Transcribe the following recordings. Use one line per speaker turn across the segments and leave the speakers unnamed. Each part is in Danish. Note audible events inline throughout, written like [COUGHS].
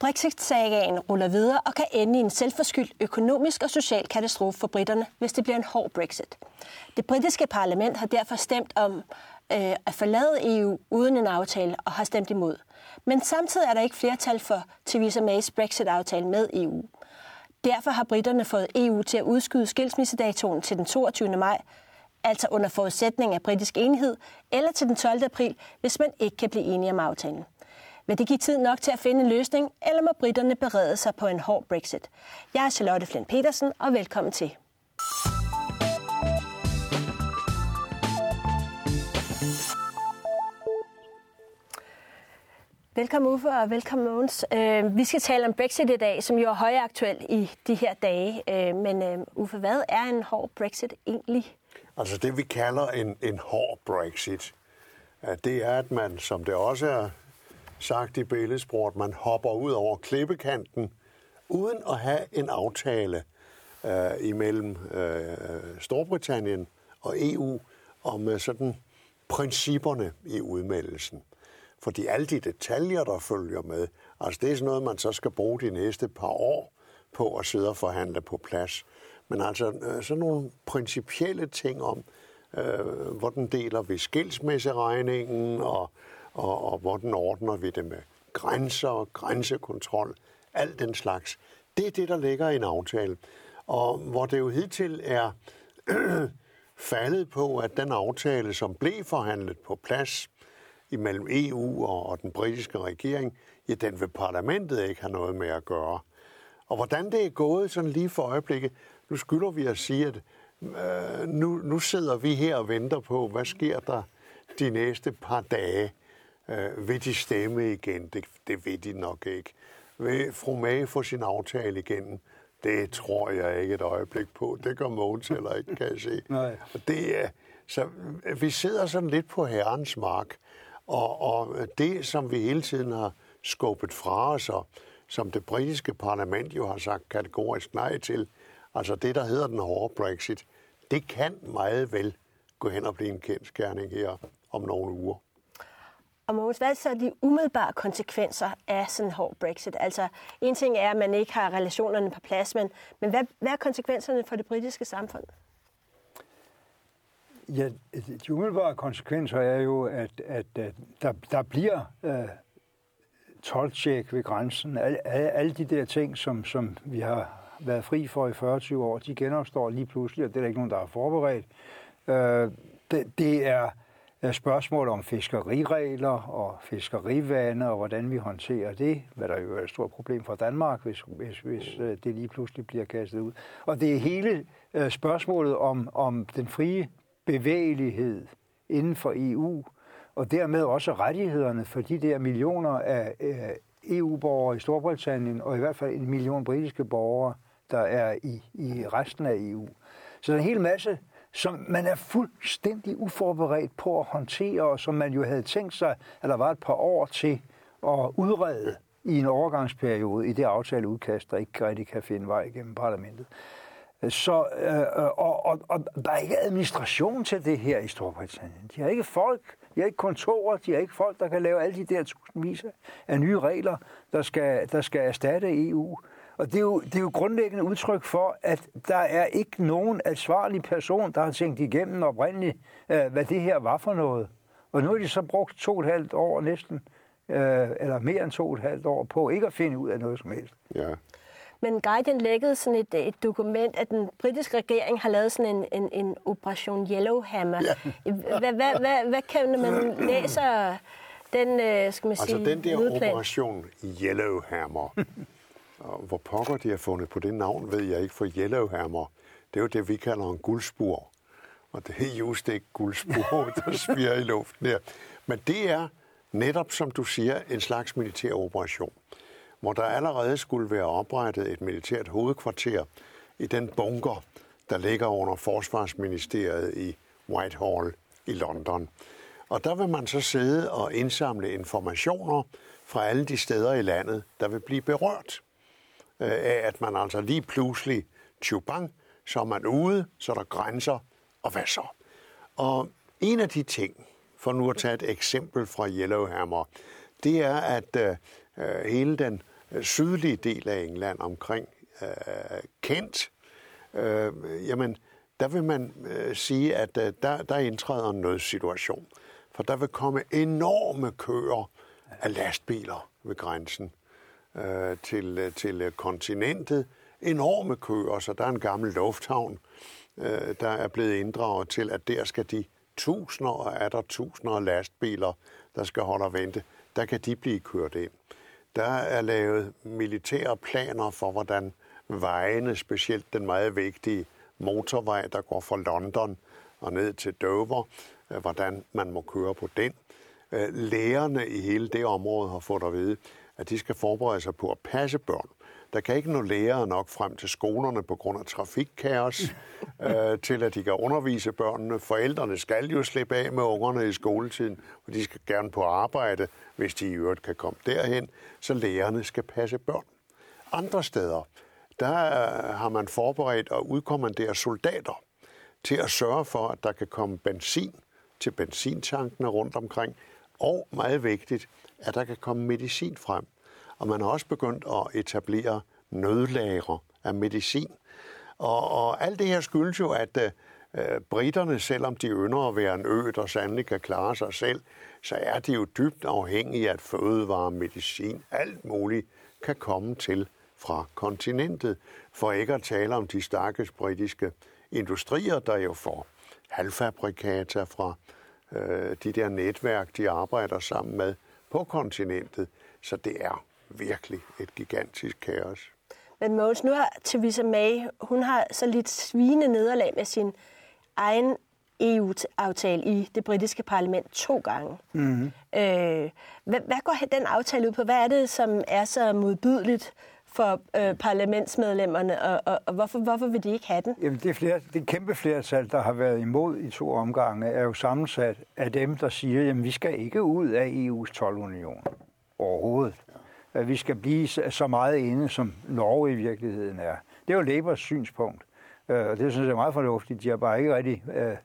Brexit-sagaen ruller videre og kan ende i en selvforskyldt økonomisk og social katastrofe for britterne, hvis det bliver en hård Brexit. Det britiske parlament har derfor stemt om øh, at forlade EU uden en aftale og har stemt imod. Men samtidig er der ikke flertal for Theresa Mays Brexit-aftale med EU. Derfor har britterne fået EU til at udskyde skilsmissedatoen til den 22. maj, altså under forudsætning af britisk enighed, eller til den 12. april, hvis man ikke kan blive enige om aftalen. Vil det give tid nok til at finde en løsning, eller må britterne berede sig på en hård Brexit? Jeg er Charlotte Flint Petersen, og velkommen til. Velkommen Uffe, og velkommen Mogens. Øh, vi skal tale om Brexit i dag, som jo er højaktuel i de her dage. Øh, men øh, Uffe, hvad er en hård Brexit egentlig?
Altså det, vi kalder en, en hård Brexit, det er, at man, som det også er sagt i billedsport, man hopper ud over klippekanten, uden at have en aftale øh, imellem øh, Storbritannien og EU om øh, sådan principperne i udmeldelsen. Fordi alle de detaljer, der følger med, altså det er sådan noget, man så skal bruge de næste par år på at sidde og forhandle på plads. Men altså øh, sådan nogle principielle ting om, øh, hvordan deler vi skilsmisseregningen, og, og, og hvordan ordner vi det med grænser og grænsekontrol, alt den slags. Det er det, der ligger i en aftale. Og hvor det jo hidtil er [CLEARS THROAT] faldet på, at den aftale, som blev forhandlet på plads, imellem EU og den britiske regering, ja, den vil parlamentet ikke have noget med at gøre. Og hvordan det er gået sådan lige for øjeblikket, nu skylder vi at sige, at øh, nu, nu sidder vi her og venter på, hvad sker der de næste par dage. Øh, vil de stemme igen? Det, det ved de nok ikke. Vil fru Mage få sin aftale igen? Det tror jeg ikke et øjeblik på. Det gør Mogens heller ikke, kan jeg se. [LAUGHS] Nej. Og det er, så vi sidder sådan lidt på herrens mark. Og, og det, som vi hele tiden har skubbet fra os, og som det britiske parlament jo har sagt kategorisk nej til, altså det, der hedder den hårde Brexit, det kan meget vel gå hen og blive en kendskærning her om nogle uger.
Og Mogens, hvad er så de umiddelbare konsekvenser af sådan en hård Brexit? Altså, en ting er, at man ikke har relationerne på plads, men, men hvad, hvad er konsekvenserne for det britiske samfund?
Ja, de umiddelbare konsekvenser er jo, at, at, at der, der bliver øh, tolvtjek ved grænsen. Alle, alle de der ting, som, som vi har været fri for i 40 år, de genopstår lige pludselig, og det er der ikke nogen, der har forberedt. Øh, det, det er spørgsmål om fiskeriregler og fiskerivande, og hvordan vi håndterer det, hvad der jo er et stort problem for Danmark, hvis, hvis, hvis øh, det lige pludselig bliver kastet ud. Og det er hele øh, spørgsmålet om, om den frie bevægelighed inden for EU, og dermed også rettighederne for de der millioner af øh, EU-borgere i Storbritannien, og i hvert fald en million britiske borgere, der er i, i resten af EU. Så der er en hel masse, som man er fuldstændig uforberedt på at håndtere, og som man jo havde tænkt sig, at der var et par år til at udrede i en overgangsperiode i det aftaleudkast, der ikke rigtig kan finde vej igennem parlamentet. Så, øh, øh, og, og, og der er ikke administration til det her i Storbritannien. De har ikke folk, de har ikke kontorer, de har ikke folk, der kan lave alle de der tusindvis af nye regler, der skal, der skal erstatte EU. Og det er, jo, det er jo grundlæggende udtryk for, at der er ikke nogen ansvarlig person, der har tænkt igennem oprindeligt, øh, hvad det her var for noget. Og nu har de så brugt to og et halvt år næsten, øh, eller mere end to og et halvt år på ikke at finde ud af noget som helst.
Ja.
Men Guardian lækkede sådan et, et dokument, at den britiske regering har lavet sådan en, en, en operation Yellowhammer. Ja. Hvad, hvad, hvad, hvad kan man læse den, øh, skal man
altså
sige,
den der
udplan?
operation Yellowhammer, [LAUGHS] og hvor pokker de har fundet på det navn, ved jeg ikke, for Yellowhammer, det er jo det, vi kalder en guldspur. Og det er just ikke guldspur, [LAUGHS] der sviger i luften der. Men det er netop, som du siger, en slags militær operation hvor der allerede skulle være oprettet et militært hovedkvarter i den bunker, der ligger under Forsvarsministeriet i Whitehall i London. Og der vil man så sidde og indsamle informationer fra alle de steder i landet, der vil blive berørt øh, af, at man altså lige pludselig, tjubang, så er man ude, så er der grænser, og hvad så? Og en af de ting, for nu at tage et eksempel fra Yellowhammer, det er, at øh, øh hele den øh, sydlige del af England omkring øh, Kent, øh, jamen der vil man øh, sige, at øh, der, der indtræder en nødsituation. For der vil komme enorme køer af lastbiler ved grænsen øh, til, øh, til øh, kontinentet. Enorme køer, så der er en gammel lufthavn, øh, der er blevet inddraget til, at der skal de tusinder og er der tusinder af lastbiler, der skal holde og vente. Der kan de blive kørt ind. Der er lavet militære planer for, hvordan vejene, specielt den meget vigtige motorvej, der går fra London og ned til Dover, øh, hvordan man må køre på den. Øh, lærerne i hele det område har fået at vide, at de skal forberede sig på at passe børn. Der kan ikke nå lærere nok frem til skolerne på grund af trafikkaos, [LAUGHS] øh, til at de kan undervise børnene. Forældrene skal jo slippe af med ungerne i skoletiden, og de skal gerne på arbejde, hvis de i øvrigt kan komme derhen, så lærerne skal passe børn. Andre steder, der har man forberedt og udkommanderet soldater til at sørge for, at der kan komme benzin til benzintankene rundt omkring, og meget vigtigt, at der kan komme medicin frem. Og man har også begyndt at etablere nødlagre af medicin. Og, og alt det her skyldes jo, at øh, britterne, selvom de ynder at være en ø, der sandelig kan klare sig selv, så er de jo dybt afhængige af, at fødevare, medicin, alt muligt kan komme til fra kontinentet, for ikke at tale om de stakkels britiske industrier, der jo får halvfabrikater fra øh, de der netværk, de arbejder sammen med på kontinentet. Så det er virkelig et gigantisk kaos.
Men Mogens, nu har Theresa May, hun har så lidt svine nederlag med sin egen EU-aftale i det britiske parlament to gange. Mm-hmm. Øh, hvad, hvad går den aftale ud på? Hvad er det, som er så modbydeligt for øh, parlamentsmedlemmerne, og, og, og hvorfor, hvorfor vil de ikke have den?
Jamen, det, flere, det kæmpe flertal, der har været imod i to omgange, er jo sammensat af dem, der siger, at vi skal ikke ud af EU's 12-union overhovedet. At vi skal blive så meget inde, som Norge i virkeligheden er. Det er jo Labours synspunkt, øh, og det synes jeg er meget fornuftigt. De har bare ikke rigtig øh,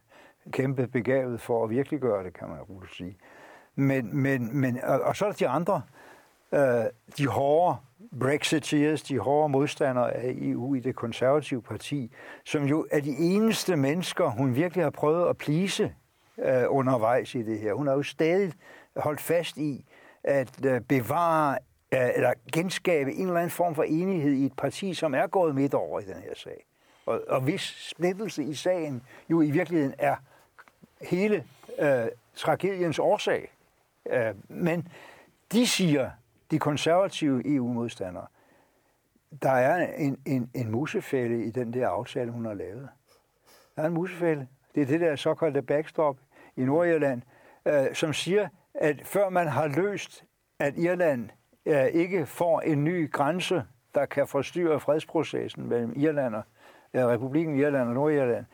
kæmpe begavet for at virkelig gøre det, kan man roligt sige. Men, men, men, og, og så er der de andre, Øh, de hårde Brexiteers, de hårde modstandere af EU i det konservative parti, som jo er de eneste mennesker, hun virkelig har prøvet at plise øh, undervejs i det her. Hun har jo stadig holdt fast i at øh, bevare øh, eller genskabe en eller anden form for enighed i et parti, som er gået midt over i den her sag. Og, og hvis splittelse i sagen jo i virkeligheden er hele øh, tragediens årsag. Øh, men de siger, de konservative EU-modstandere, der er en, en, en musefælde i den der aftale, hun har lavet. Der er en musefælde. Det er det der såkaldte backstop i Nordirland, øh, som siger, at før man har løst, at Irland øh, ikke får en ny grænse, der kan forstyrre fredsprocessen mellem Irland og øh, Republiken Irland og Nordirland,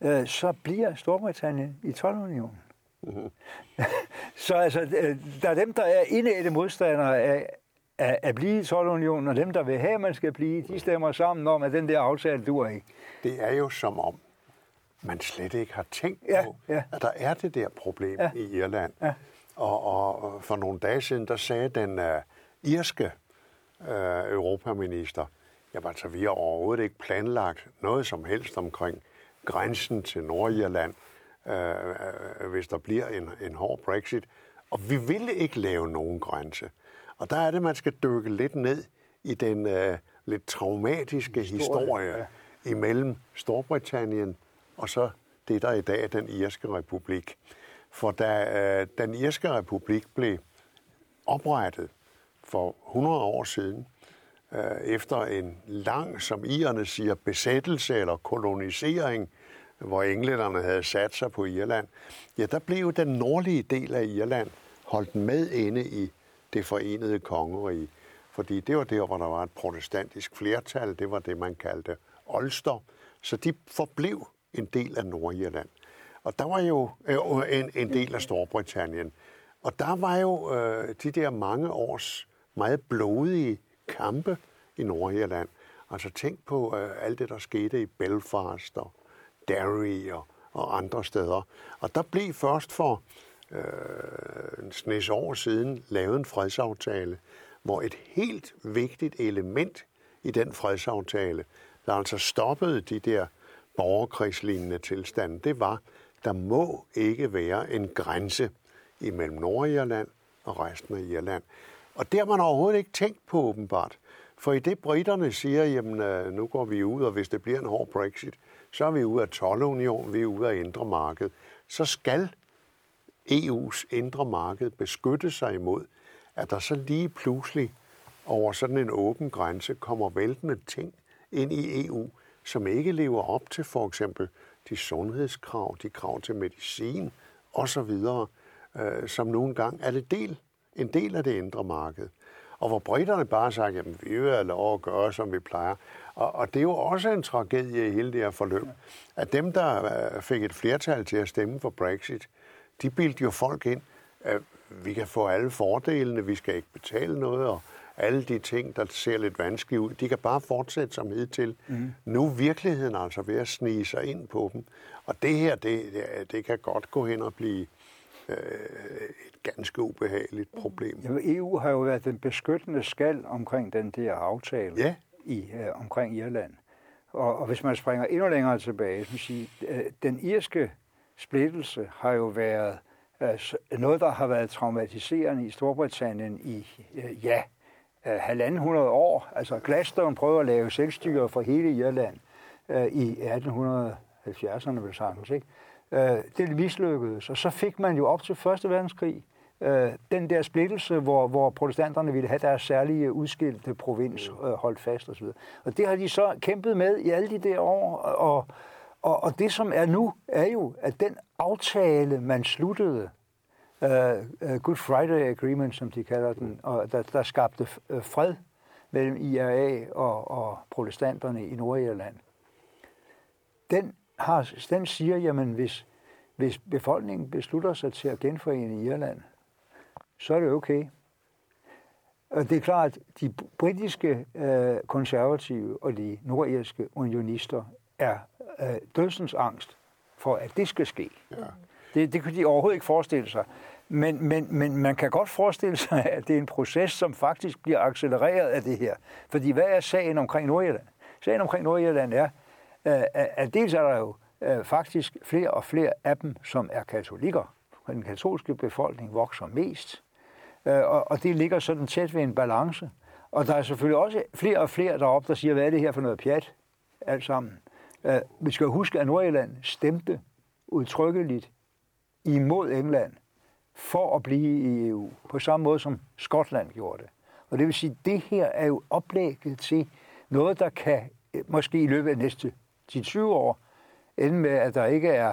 øh, så bliver Storbritannien i 12-unionen. [LAUGHS] Så altså, øh, der er dem, der er indætte modstandere af, at, at blive i 12-unionen, og dem, der vil have, at man skal blive, de stemmer sammen om, at den der aftale duer ikke.
Det er jo som om, man slet ikke har tænkt ja, på, ja. at der er det der problem ja. i Irland. Ja. Og, og for nogle dage siden, der sagde den uh, irske uh, europaminister, ja, altså, vi har overhovedet ikke planlagt noget som helst omkring grænsen til Nordirland øh, hvis der bliver en, en hård Brexit. Og vi ville ikke lave nogen grænse. Og der er det, man skal dykke lidt ned i den øh, lidt traumatiske historie, historie ja. imellem Storbritannien og så det, der i dag er den irske republik. For da øh, den irske republik blev oprettet for 100 år siden, øh, efter en lang, som irerne siger, besættelse eller kolonisering hvor englænderne havde sat sig på Irland, ja, der blev den nordlige del af Irland holdt med inde i det forenede kongerige. Fordi det var der, hvor der var et protestantisk flertal. Det var det, man kaldte Olster. Så de forblev en del af Nordirland. Og der var jo øh, en, en del af Storbritannien. Og der var jo øh, de der mange års meget blodige kampe i Nordirland. Altså tænk på øh, alt det, der skete i Belfast og Derry og, og andre steder. Og der blev først for øh, en snes år siden lavet en fredsaftale, hvor et helt vigtigt element i den fredsaftale, der altså stoppede de der borgerkrigslignende tilstande, det var, der må ikke være en grænse imellem Nordirland og resten af Irland. Og det har man overhovedet ikke tænkt på åbenbart. For i det britterne siger, jamen øh, nu går vi ud, og hvis det bliver en hård Brexit, så er vi ude af 12-union, vi er ude af indre marked. Så skal EU's indre marked beskytte sig imod, at der så lige pludselig over sådan en åben grænse kommer væltende ting ind i EU, som ikke lever op til for eksempel de sundhedskrav, de krav til medicin osv., øh, som nogle gange er det del, en del af det indre marked. Og hvor britterne bare sagt, jamen vi vil have lov at gøre, som vi plejer. Og, og det er jo også en tragedie i hele det her forløb, at dem, der øh, fik et flertal til at stemme for Brexit, de bildte jo folk ind, at vi kan få alle fordelene, vi skal ikke betale noget, og alle de ting, der ser lidt vanskelige ud, de kan bare fortsætte som hidtil. Mm. Nu er virkeligheden altså ved at snige sig ind på dem. Og det her, det, det kan godt gå hen og blive øh, et ganske ubehageligt problem.
Jamen, EU har jo været den beskyttende skal omkring den der aftale
ja
i, øh, omkring Irland. Og, og hvis man springer endnu længere tilbage, så sige, øh, den irske splittelse har jo været øh, noget, der har været traumatiserende i Storbritannien i, øh, ja, øh, halvanden hundrede år. Altså Gladstone prøver at lave selvstyre for hele Irland øh, i 1870'erne, vel sagtens, ikke? Øh, det mislykkedes, og så fik man jo op til Første Verdenskrig øh, den der splittelse, hvor, hvor protestanterne ville have deres særlige udskilte provins øh, holdt fast osv. Og det har de så kæmpet med i alle de der år, og, og, og det som er nu, er jo, at den aftale, man sluttede, uh, uh, Good Friday Agreement, som de kalder den, og der, der skabte uh, fred mellem IRA og, og protestanterne i Nordirland, den, har, den siger, jamen hvis, hvis befolkningen beslutter sig til at genforene Irland, så er det okay. Og det er klart, at de britiske øh, konservative og de nordirske unionister er øh, dødsens angst for, at det skal ske. Ja. Det, det kan de overhovedet ikke forestille sig. Men, men, men man kan godt forestille sig, at det er en proces, som faktisk bliver accelereret af det her. Fordi hvad er sagen omkring Nordjylland? Sagen omkring Nordjylland er, øh, at dels er der jo øh, faktisk flere og flere af dem, som er katolikker. Den katolske befolkning vokser mest. Øh, og, og det ligger sådan tæt ved en balance. Og der er selvfølgelig også flere og flere deroppe, der siger, hvad er det her for noget pjat? Alt sammen. Øh, Vi skal huske, at Nordjylland stemte udtrykkeligt imod England for at blive i EU, på samme måde som Skotland gjorde det. Og det vil sige, at det her er jo oplægget til noget, der kan øh, måske i løbet af næste 10-20 år ende med, at der ikke er,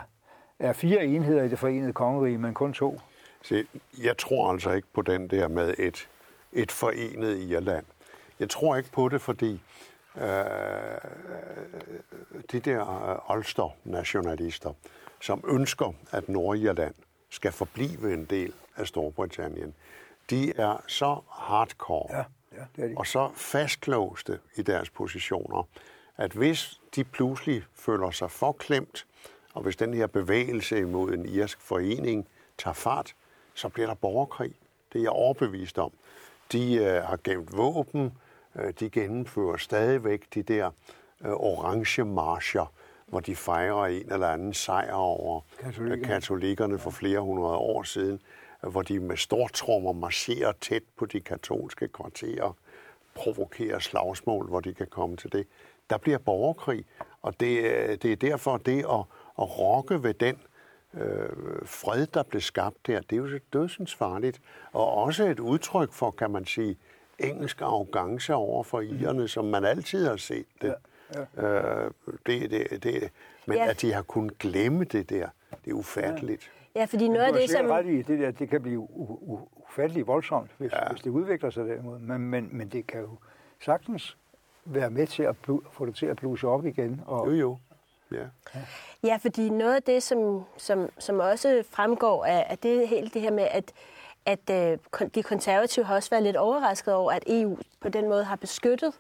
er fire enheder i det forenede kongerige, men kun to.
Se, jeg tror altså ikke på den der med et, et forenet Irland. Jeg tror ikke på det, fordi øh, de der Ulster-nationalister, som ønsker, at Nordirland skal forblive en del af Storbritannien, de er så hardcore
ja, ja, det er de.
og så fastlåste i deres positioner, at hvis de pludselig føler sig forklemt, og hvis den her bevægelse imod en irsk forening tager fart, så bliver der borgerkrig. Det er jeg overbevist om. De øh, har gemt våben, øh, de gennemfører stadigvæk de der øh, orange marcher, hvor de fejrer en eller anden sejr over Katolikker. katolikkerne for flere hundrede år siden, hvor de med stortrummer marcherer tæt på de katolske kvarterer, provokerer slagsmål, hvor de kan komme til det. Der bliver borgerkrig, og det, det er derfor det at, at rokke ved den øh, fred, der blev skabt der, det er jo dødsens farligt. Og også et udtryk for, kan man sige, engelsk arrogance over for irerne, som man altid har set det. Ja, ja. Øh, det, det, det men ja. at de har kunnet glemme det der, det er ufatteligt.
Ja, ja fordi noget af det, som...
Ret i, det, der, det kan blive ufatteligt voldsomt, hvis, ja. hvis det udvikler sig derimod. Men, men, men det kan jo sagtens være med til at få det til at bluse op igen.
Og, jo, jo. Ja.
ja, fordi noget af det, som, som, som også fremgår af, af det helt det her med, at, at øh, de konservative har også været lidt overrasket over, at EU på den måde har beskyttet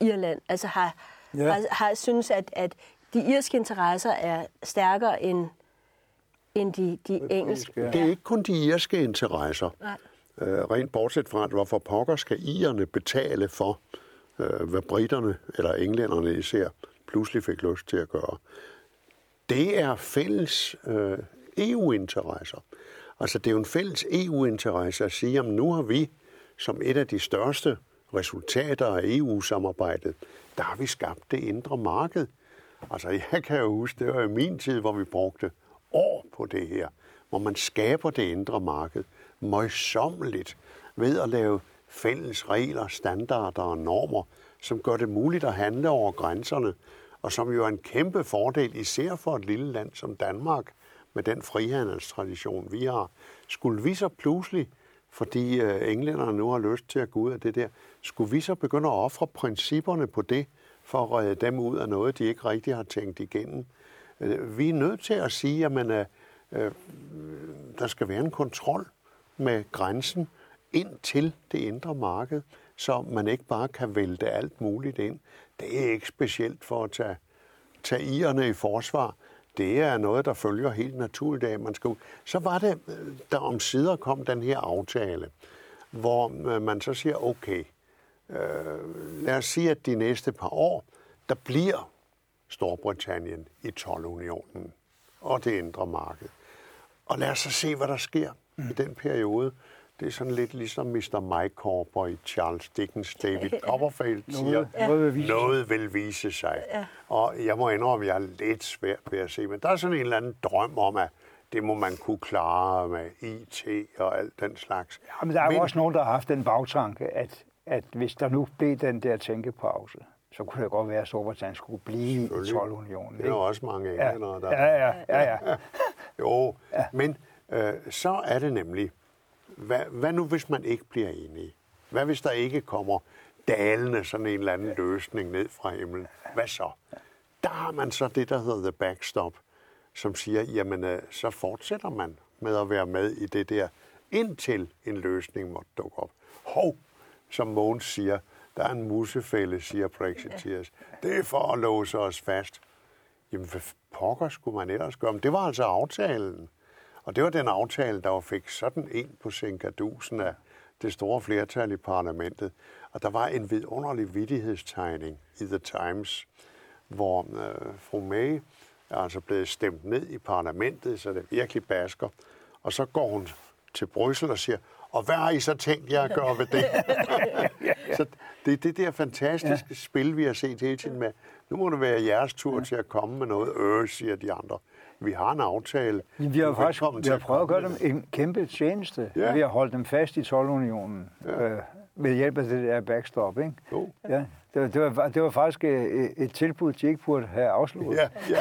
Irland. Altså har, ja. har, har synes, at, at de irske interesser er stærkere end, end de, de engelske.
Det er ikke kun de irske interesser. Nej. Øh, rent bortset fra, at hvorfor pokker skal ierne betale for, øh, hvad britterne eller englænderne især pludselig fik lyst til at gøre. Det er fælles øh, EU-interesser. Altså det er jo en fælles EU-interesse at sige, at nu har vi som et af de største resultater af EU-samarbejdet, der har vi skabt det indre marked. Altså jeg kan jo huske, det var i min tid, hvor vi brugte år på det her, hvor man skaber det indre marked møjsommeligt ved at lave fælles regler, standarder og normer, som gør det muligt at handle over grænserne, og som jo er en kæmpe fordel, især for et lille land som Danmark, med den frihandelstradition, vi har. Skulle vi så pludselig, fordi øh, englænderne nu har lyst til at gå ud af det der, skulle vi så begynde at ofre principperne på det, for at redde dem ud af noget, de ikke rigtig har tænkt igennem? Øh, vi er nødt til at sige, at man, er, øh, øh, der skal være en kontrol med grænsen ind til det indre marked, så man ikke bare kan vælte alt muligt ind. Det er ikke specielt for at tage, tage ierne i forsvar. Det er noget, der følger helt naturligt af, man skal ud. Så var det, der om sider kom den her aftale, hvor man så siger, okay, øh, lad os sige, at de næste par år, der bliver Storbritannien i 12-unionen og det indre marked. Og lad os så se, hvad der sker mm. i den periode. Det er sådan lidt ligesom Mr. Mike Corber i Charles Dickens David [LAUGHS] Copperfield siger, noget, vil noget vil vise sig. Ja. Og jeg må indrømme, at jeg er lidt svært ved at se, men der er sådan en eller anden drøm om, at det må man kunne klare med IT og alt den slags.
Ja, men der er men, jo også nogen, der har haft den bagtanke, at, at hvis der nu blev den der tænkepause, så kunne det godt være, at Storbritannien skulle blive i 12-unionen.
Det er jo også mange englændere,
ja. der... Ja, ja, ja. ja. [LAUGHS]
jo, ja. men øh, så er det nemlig, hvad, hvad nu hvis man ikke bliver enige? Hvad hvis der ikke kommer dalende sådan en eller anden løsning ned fra himlen? Hvad så? Der har man så det, der hedder the backstop, som siger, jamen øh, så fortsætter man med at være med i det der, indtil en løsning måtte dukke op. Hov, som Mogens siger, der er en musefælde, siger Brexiteers. Det er for at låse os fast. Jamen, hvad pokker skulle man ellers gøre? Men det var altså aftalen. Og det var den aftale, der fik sådan en på Sinkadusen af det store flertal i parlamentet. Og der var en vidunderlig vidighedstegning i The Times, hvor øh, fru May er altså blevet stemt ned i parlamentet, så det virkelig basker. Og så går hun til Bryssel og siger, og hvad har I så tænkt jer at gøre ved det? [LAUGHS] så det er det der fantastiske ja. spil, vi har set hele tiden med, nu må det være jeres tur ja. til at komme med noget, øh, siger de andre. Vi har en aftale.
Vi har, faktisk, vi har prøvet at gøre dem en kæmpe tjeneste. Ja. Vi har holdt dem fast i 12-unionen ja. øh, ved hjælp af det der backstop. Ikke? Jo. Ja. Det, var, det, var, det var faktisk et, et tilbud, de ikke burde have afsluttet. Ja, ja.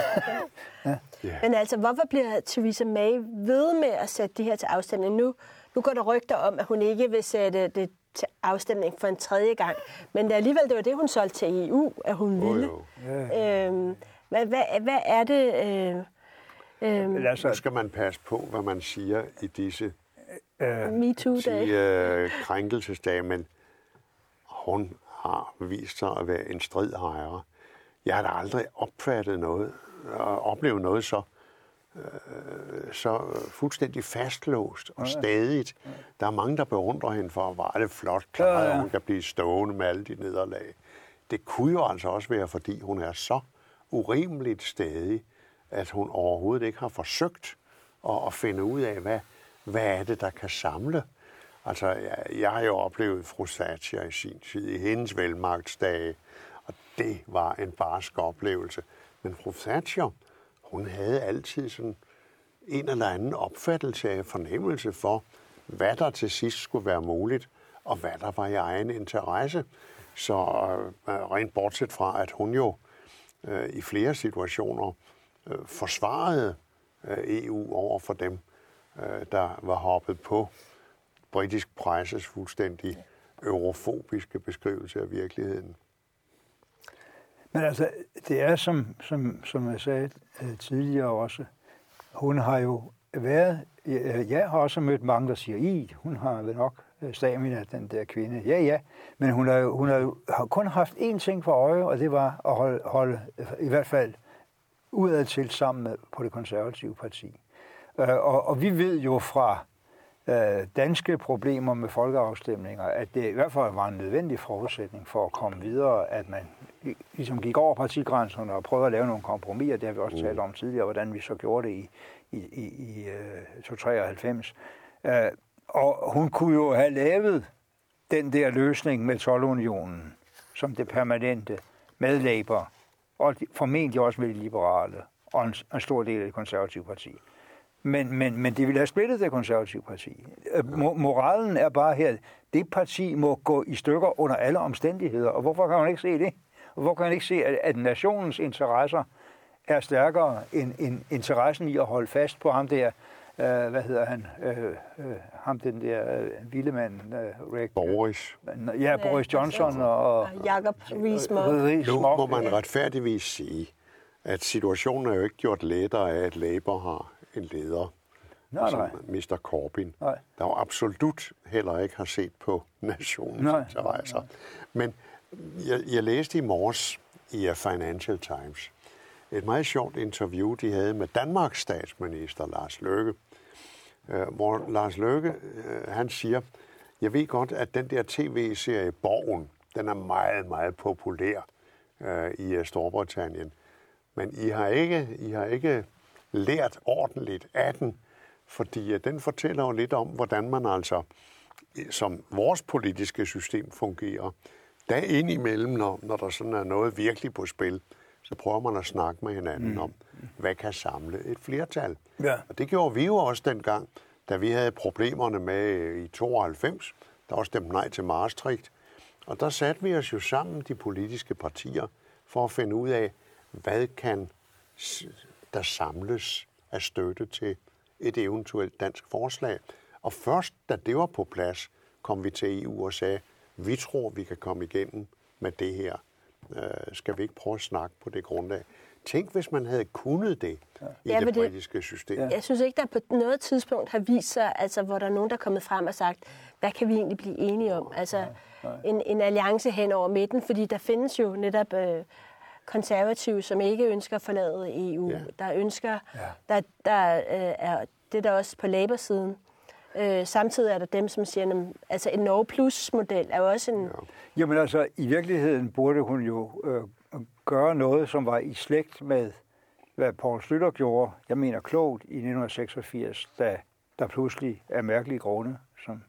[LAUGHS]
ja. ja. Men altså, hvorfor bliver Theresa May ved med at sætte de her til afstemning nu? Nu går der rygter om, at hun ikke vil sætte det til afstemning for en tredje gang. Men det alligevel, det var det, hun solgte til EU, at hun ville. Oh, ja. øhm, hvad, hvad, hvad er det... Øh,
Øhm, så skal man passe på, hvad man siger i disse
øh, MeToo-dage.
Øh, krænkelsesdage, men hun har vist sig at være en stridhejer. Jeg har da aldrig opfattet noget og oplevet noget så øh, så fuldstændig fastlåst og stadigt. Der er mange, der beundrer hende for, hvor er det flot klaret, ja, ja. hun kan blive stående med alle de nederlag. Det kunne jo altså også være, fordi hun er så urimeligt stadig, at hun overhovedet ikke har forsøgt at, at finde ud af, hvad, hvad er det, der kan samle. Altså, jeg, jeg har jo oplevet fru Thatcher i sin tid, i hendes velmagtsdage, og det var en barsk oplevelse. Men fru Thatcher, hun havde altid sådan en eller anden opfattelse af fornemmelse for, hvad der til sidst skulle være muligt, og hvad der var i egen interesse. Så øh, rent bortset fra, at hun jo øh, i flere situationer øh, forsvarede øh, EU over for dem, øh, der var hoppet på britisk presses fuldstændig eurofobiske beskrivelse af virkeligheden.
Men altså, det er som, som, som jeg sagde øh, tidligere også, hun har jo været, jeg har også mødt mange, der siger, i, hun har vel nok øh, stamina, den der kvinde. Ja, ja, men hun har, hun har, har kun haft én ting for øje, og det var at holde, holde i hvert fald udad til sammen med på det konservative parti. Øh, og, og vi ved jo fra øh, danske problemer med folkeafstemninger, at det i hvert fald var en nødvendig forudsætning for at komme videre, at man ligesom gik over partigrænserne og prøvede at lave nogle kompromiser. Det har vi også talt om tidligere, hvordan vi så gjorde det i, i, i, i uh, 293. Uh, og hun kunne jo have lavet den der løsning med 12-unionen som det permanente med Labour, og formentlig også med de liberale, og en, en stor del af det konservative parti. Men, men, men det ville have splittet det konservative parti. Øh, moralen er bare her, det parti må gå i stykker under alle omstændigheder. Og hvorfor kan man ikke se det? Og hvorfor kan man ikke se, at, at nationens interesser er stærkere end, end interessen i at holde fast på ham der, øh, hvad hedder han, øh, øh, ham den der øh, vilde mand, øh, Rick.
Boris.
Ja, Boris Johnson og... og
Jacob
Rees-Mogg. Nu må man retfærdigvis sige, at situationen er jo ikke gjort lettere af, at Labour har en leder, nej, som nej. Mr. Corbyn, nej. der jo absolut heller ikke har set på nationens nej, interesser. Nej, nej. Men jeg, jeg læste i morges i Financial Times et meget sjovt interview, de havde med Danmarks statsminister Lars Løkke, øh, hvor Lars Løkke, øh, han siger, jeg ved godt, at den der tv-serie Borgen, den er meget, meget populær øh, i Storbritannien. Men I har ikke, I har ikke lært ordentligt af den, fordi den fortæller jo lidt om, hvordan man altså, som vores politiske system fungerer, der indimellem, når, når der sådan er noget virkelig på spil, så prøver man at snakke med hinanden mm. om, hvad kan samle et flertal. Ja. Og det gjorde vi jo også dengang, da vi havde problemerne med i 92, der også stemte nej til Maastricht. Og der satte vi os jo sammen, de politiske partier, for at finde ud af, hvad kan der samles af støtte til et eventuelt dansk forslag. Og først da det var på plads, kom vi til EU og sagde, vi tror, vi kan komme igennem med det her. Øh, skal vi ikke prøve at snakke på det grundlag? Tænk, hvis man havde kunnet det ja. i ja, det britiske det, system. Ja.
Jeg synes ikke, der på noget tidspunkt har vist sig, altså, hvor der er nogen, der er kommet frem og sagt, hvad kan vi egentlig blive enige om? Altså, nej, nej. En, en alliance hen over midten, fordi der findes jo netop øh, konservative, som ikke ønsker at forlade EU. Ja. Der ønsker, ja. der, der øh, er det der også på Labour-siden. Øh, samtidig er der dem, som siger, at altså en Norge Plus-model er jo også en... Ja.
Jamen altså, i virkeligheden burde hun jo øh, gøre noget, som var i slægt med, hvad Paul Slytter gjorde, jeg mener klogt, i 1986, da der pludselig er mærkelige grunde, som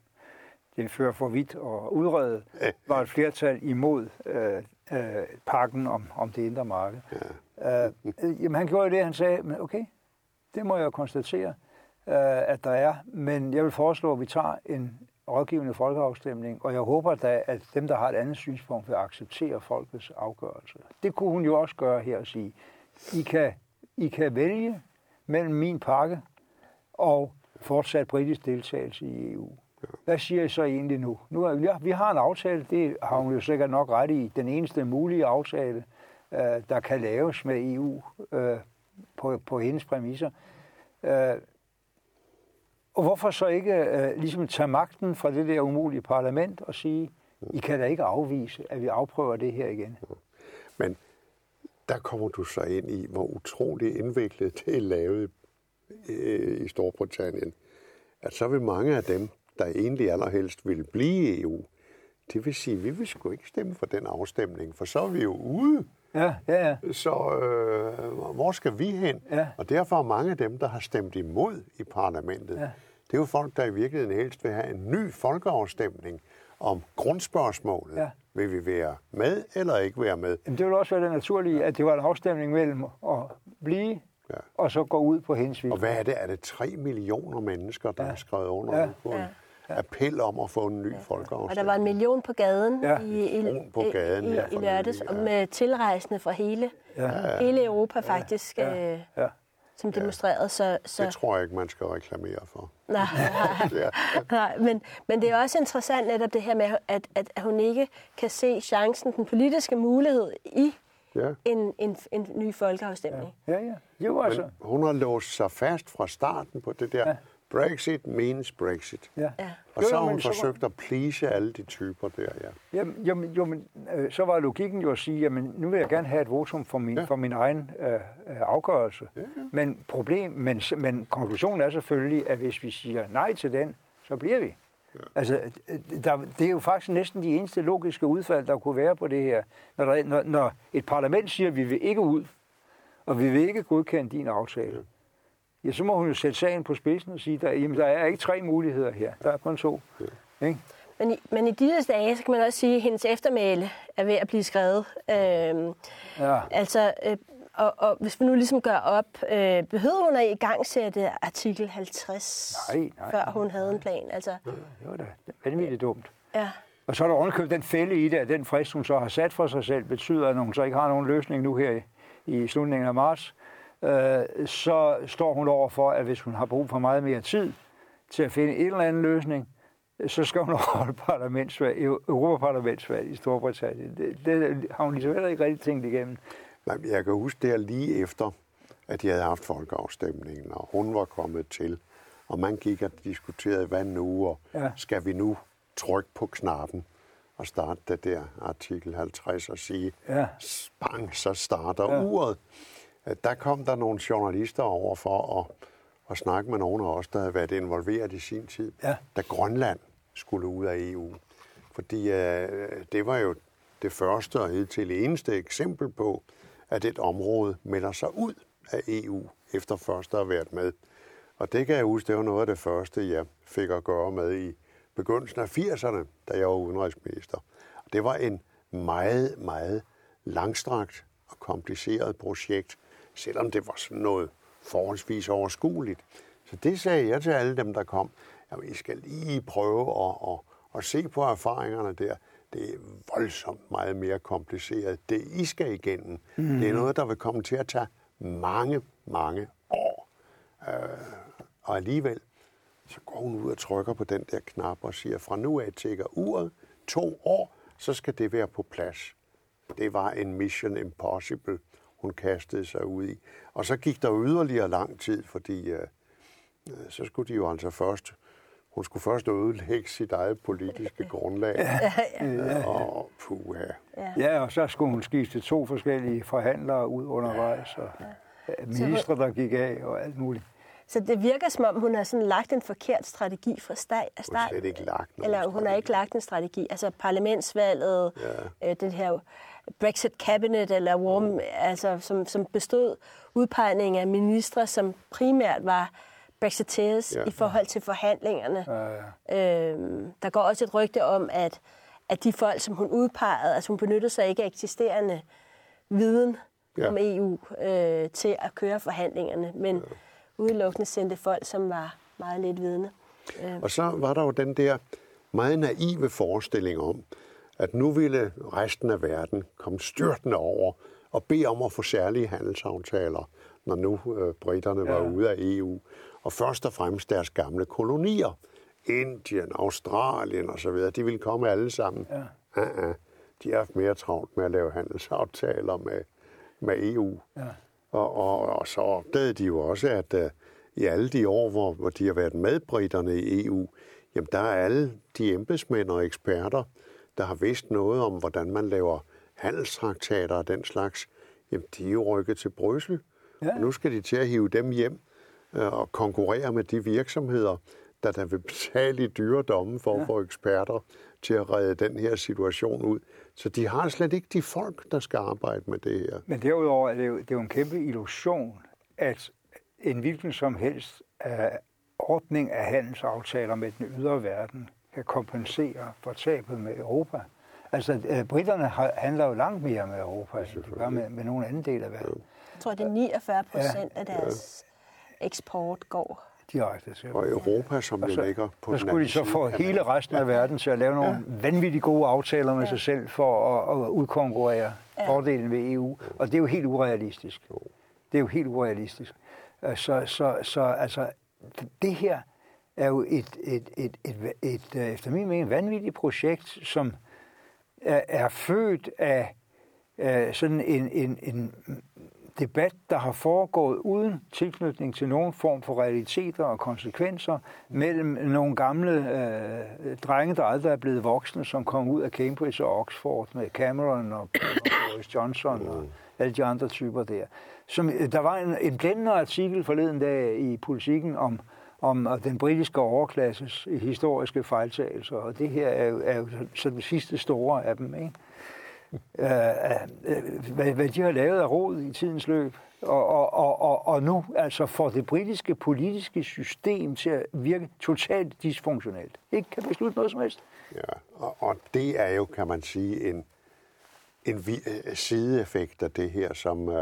det fører for vidt og udrede, var et flertal imod øh, øh, pakken om, om det indre marked. Ja. Øh, jamen, han gjorde det, han sagde, men okay, det må jeg konstatere, øh, at der er, men jeg vil foreslå, at vi tager en rådgivende folkeafstemning, og jeg håber da, at dem, der har et andet synspunkt, vil acceptere folkets afgørelse. Det kunne hun jo også gøre her og sige, I kan, I kan vælge mellem min pakke og fortsat britisk deltagelse i EU. Hvad siger I så egentlig nu? nu er, ja, vi har en aftale, det har hun jo sikkert nok ret i. Den eneste mulige aftale, øh, der kan laves med EU øh, på, på hendes præmisser. Øh, og hvorfor så ikke øh, ligesom tage magten fra det der umulige parlament og sige, I kan da ikke afvise, at vi afprøver det her igen?
Men der kommer du så ind i, hvor utroligt indviklet [LAUGHS] det er lavet øh, i Storbritannien. At så vil mange af dem, der egentlig allerhelst vil blive i EU, det vil sige, at vi vil sgu ikke stemme for den afstemning, for så er vi jo ude.
Ja, ja, ja.
Så øh, hvor skal vi hen? Ja. Og derfor er mange af dem, der har stemt imod i parlamentet, ja. det er jo folk, der i virkeligheden helst vil have en ny folkeafstemning om grundspørgsmålet. Ja. Vil vi være med eller ikke være med?
Jamen, det vil også være det naturlige, at det var en afstemning mellem at blive ja. og så gå ud på hendes
Og hvad er det? Er det 3 millioner mennesker, der ja. har skrevet under ja. ja appel om at få en ny ja. folkeafstemning.
Og der var en million på gaden ja. i, i, på gaden, i, ja, i lørdags, ja. med tilrejsende fra hele, ja. hele Europa faktisk, ja. Øh, ja. som demonstrerede. Så,
så... Det tror jeg ikke, man skal reklamere for.
Nej, [LAUGHS] nej, nej. Men, men det er også interessant netop det her med, at, at hun ikke kan se chancen, den politiske mulighed i ja. en, en, en ny folkeafstemning.
Ja, ja. ja. Jo, altså. Men
hun har låst sig fast fra starten på det der ja. Brexit means Brexit. Ja. ja. Og så har hun forsøgt var... at please alle de typer der, ja.
Jamen, jamen, jo, men øh, så var logikken jo at sige, jamen nu vil jeg gerne have et votum for min, ja. for min egen øh, øh afgørelse. Ja, ja. Men, problem, men, men konklusionen er selvfølgelig, at hvis vi siger nej til den, så bliver vi. Ja. Altså, der, det er jo faktisk næsten de eneste logiske udfald, der kunne være på det her. Når, der, når, når et parlament siger, at vi vil ikke ud, og vi vil ikke godkende din aftale, ja, ja så må hun jo sætte sagen på spidsen og sige, der, jamen, der er ikke tre muligheder her, der er kun to. Ja. Ikke?
Men i, men i disse dage, så kan man også sige, at hendes eftermæle er ved at blive skrevet. Øhm, ja. Altså, øh, og, og hvis vi nu ligesom gør op, øh, behøvede hun at i gang sætte artikel 50,
nej, nej,
før hun havde
nej.
en plan? Altså,
det var da vanvittigt dumt. Ja. Og så er der ovenkøbt den fælde i det, at den frist, hun så har sat for sig selv, betyder, at hun så ikke har nogen løsning nu her i, i slutningen af marts, øh, så står hun over for, at hvis hun har brug for meget mere tid til at finde en eller anden løsning, så skal hun [LAUGHS] holde parlamentsvalg, Europaparlamentsvalg i Storbritannien. Det, det har hun ligesom heller ikke rigtig tænkt igennem.
Nej, jeg kan huske der lige efter, at de havde haft folkeafstemningen, og hun var kommet til, og man gik og diskuterede, hvad nu, og ja. skal vi nu trykke på knappen og starte det der artikel 50 og sige, ja. bang, så starter ja. uret. Der kom der nogle journalister over for at, at snakke med nogle af os, der havde været involveret i sin tid, ja. da Grønland skulle ud af EU. Fordi øh, det var jo det første og til eneste eksempel på, at et område melder sig ud af EU, efter først at have været med. Og det kan jeg huske, det var noget af det første, jeg fik at gøre med i begyndelsen af 80'erne, da jeg var udenrigsminister. Det var en meget, meget langstrakt og kompliceret projekt, selvom det var sådan noget forholdsvis overskueligt. Så det sagde jeg til alle dem, der kom. Jamen, I skal lige prøve at, at, at se på erfaringerne der. Det er voldsomt meget mere kompliceret. Det I skal igennem, mm. det er noget, der vil komme til at tage mange, mange år. Øh, og alligevel, så går hun ud og trykker på den der knap og siger, fra nu af tækker uret to år, så skal det være på plads. Det var en mission impossible, hun kastede sig ud i. Og så gik der yderligere lang tid, fordi øh, øh så skulle de jo altså først hun skulle først ødelægge sit eget politiske [LAUGHS] grundlag. Ja, ja. Og puha.
Ja. ja, og så skulle hun skifte to forskellige forhandlere ud undervejs, og ja. ministre, der gik af, og alt muligt.
Så det virker som om, hun har sådan lagt en forkert strategi fra start.
Hun har slet ikke lagt
Eller hun strategi. har ikke lagt en strategi. Altså parlamentsvalget, ja. øh, det her Brexit Cabinet, eller Warm, altså, som, som bestod udpegning af ministre, som primært var Brexiteers ja. i forhold til forhandlingerne. Ja, ja. Øhm, der går også et rygte om, at, at de folk, som hun udpegede, altså hun benyttede sig ikke af eksisterende viden ja. om EU øh, til at køre forhandlingerne, men ja. udelukkende sendte folk, som var meget lidt vidne.
Øh. Og så var der jo den der meget naive forestilling om, at nu ville resten af verden komme styrtende over og bede om at få særlige handelsaftaler, når nu øh, britterne ja. var ude af EU og først og fremmest deres gamle kolonier. Indien, Australien osv., de ville komme alle sammen. Ja. Uh-uh. De har haft mere travlt med at lave handelsaftaler med, med EU. Ja. Og, og, og så opdagede de jo også, at uh, i alle de år, hvor, hvor de har været med britterne i EU, jamen der er alle de embedsmænd og eksperter, der har vidst noget om, hvordan man laver handelstraktater og den slags, jamen de er jo rykket til Bryssel. Ja. Nu skal de til at hive dem hjem Øh, og konkurrere med de virksomheder, der der vil betale i dyre domme for ja. at få eksperter til at redde den her situation ud. Så de har slet ikke de folk, der skal arbejde med det her.
Men derudover er det jo, det er jo en kæmpe illusion, at en hvilken som helst uh, ordning af handelsaftaler med den ydre verden kan kompensere for tabet med Europa. Altså, uh, britterne handler jo langt mere med Europa, end de gør med, med nogen anden del af verden.
Jeg tror, det er 49 procent ja. af deres eksport går.
Direkte
til Og Europa, som jo ligger på
Så skulle de så få hele resten af verden til at lave nogle ja. vanvittigt gode aftaler med ja. sig selv for at, at udkonkurrere ja. fordelen ved EU. Og det er jo helt urealistisk. Det er jo helt urealistisk. Så, så, så altså, det her er jo et, et, et, et, et, et efter min mening vanvittigt projekt, som er, er født af øh, sådan en, en, en debat, der har foregået uden tilknytning til nogen form for realiteter og konsekvenser mellem nogle gamle øh, drenge, der aldrig er blevet voksne, som kom ud af Cambridge og Oxford med Cameron og, og [COUGHS] Boris Johnson og alle de andre typer der. Som, øh, der var en, en blændende artikel forleden dag i Politiken om, om den britiske overklasses historiske fejltagelser, og det her er jo, er jo så den sidste store af dem. Ikke? Øh, øh, hvad, hvad de har lavet af råd i tidens løb, og, og, og, og, og nu altså får det britiske politiske system til at virke totalt dysfunktionelt. Ikke kan beslutte noget som helst.
Ja, og, og det er jo, kan man sige, en, en øh, sideeffekt af det her, som uh,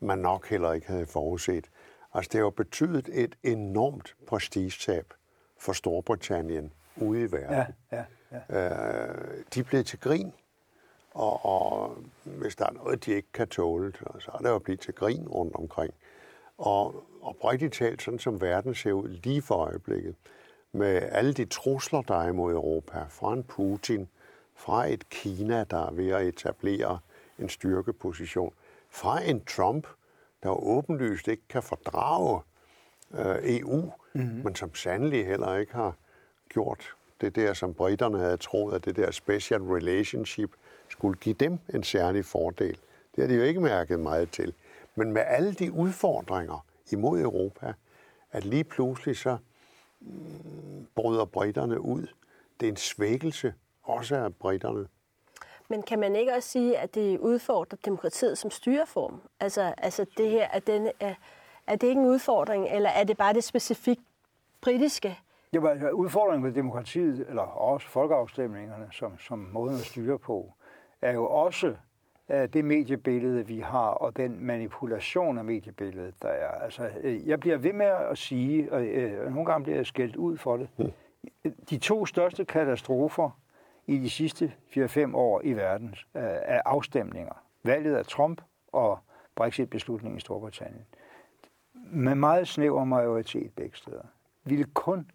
man nok heller ikke havde forudset. Altså, det har jo betydet et enormt prestigetab for Storbritannien ude i verden. Ja, ja, ja. Uh, de blevet til grin, og, og hvis der er noget, de ikke kan tåle, så er det jo blevet til grin rundt omkring. Og, og oprigtigt talt, sådan som verden ser ud lige for øjeblikket, med alle de trusler, der er imod Europa, fra en Putin, fra et Kina, der er ved at etablere en styrkeposition, fra en Trump, der åbenlyst ikke kan fordrage øh, EU, mm-hmm. men som sandelig heller ikke har gjort det der, som britterne havde troet, at det der special relationship skulle give dem en særlig fordel. Det har de jo ikke mærket meget til. Men med alle de udfordringer imod Europa, at lige pludselig så mm, bryder britterne ud. Det er en svækkelse også af britterne.
Men kan man ikke også sige, at det udfordrer demokratiet som styreform? Altså, altså det her, er, den, er, er det ikke en udfordring, eller er det bare det specifikt britiske?
Det var altså udfordringen med demokratiet, eller også folkeafstemningerne, som, som måden at styre på, er jo også uh, det mediebillede, vi har, og den manipulation af mediebilledet, der er. Altså, uh, jeg bliver ved med at sige, og uh, nogle gange bliver jeg skældt ud for det, de to største katastrofer i de sidste 4-5 år i verden øh, af afstemninger. Valget af Trump og Brexit-beslutningen i Storbritannien. Med meget snæver majoritet begge steder. Ville kun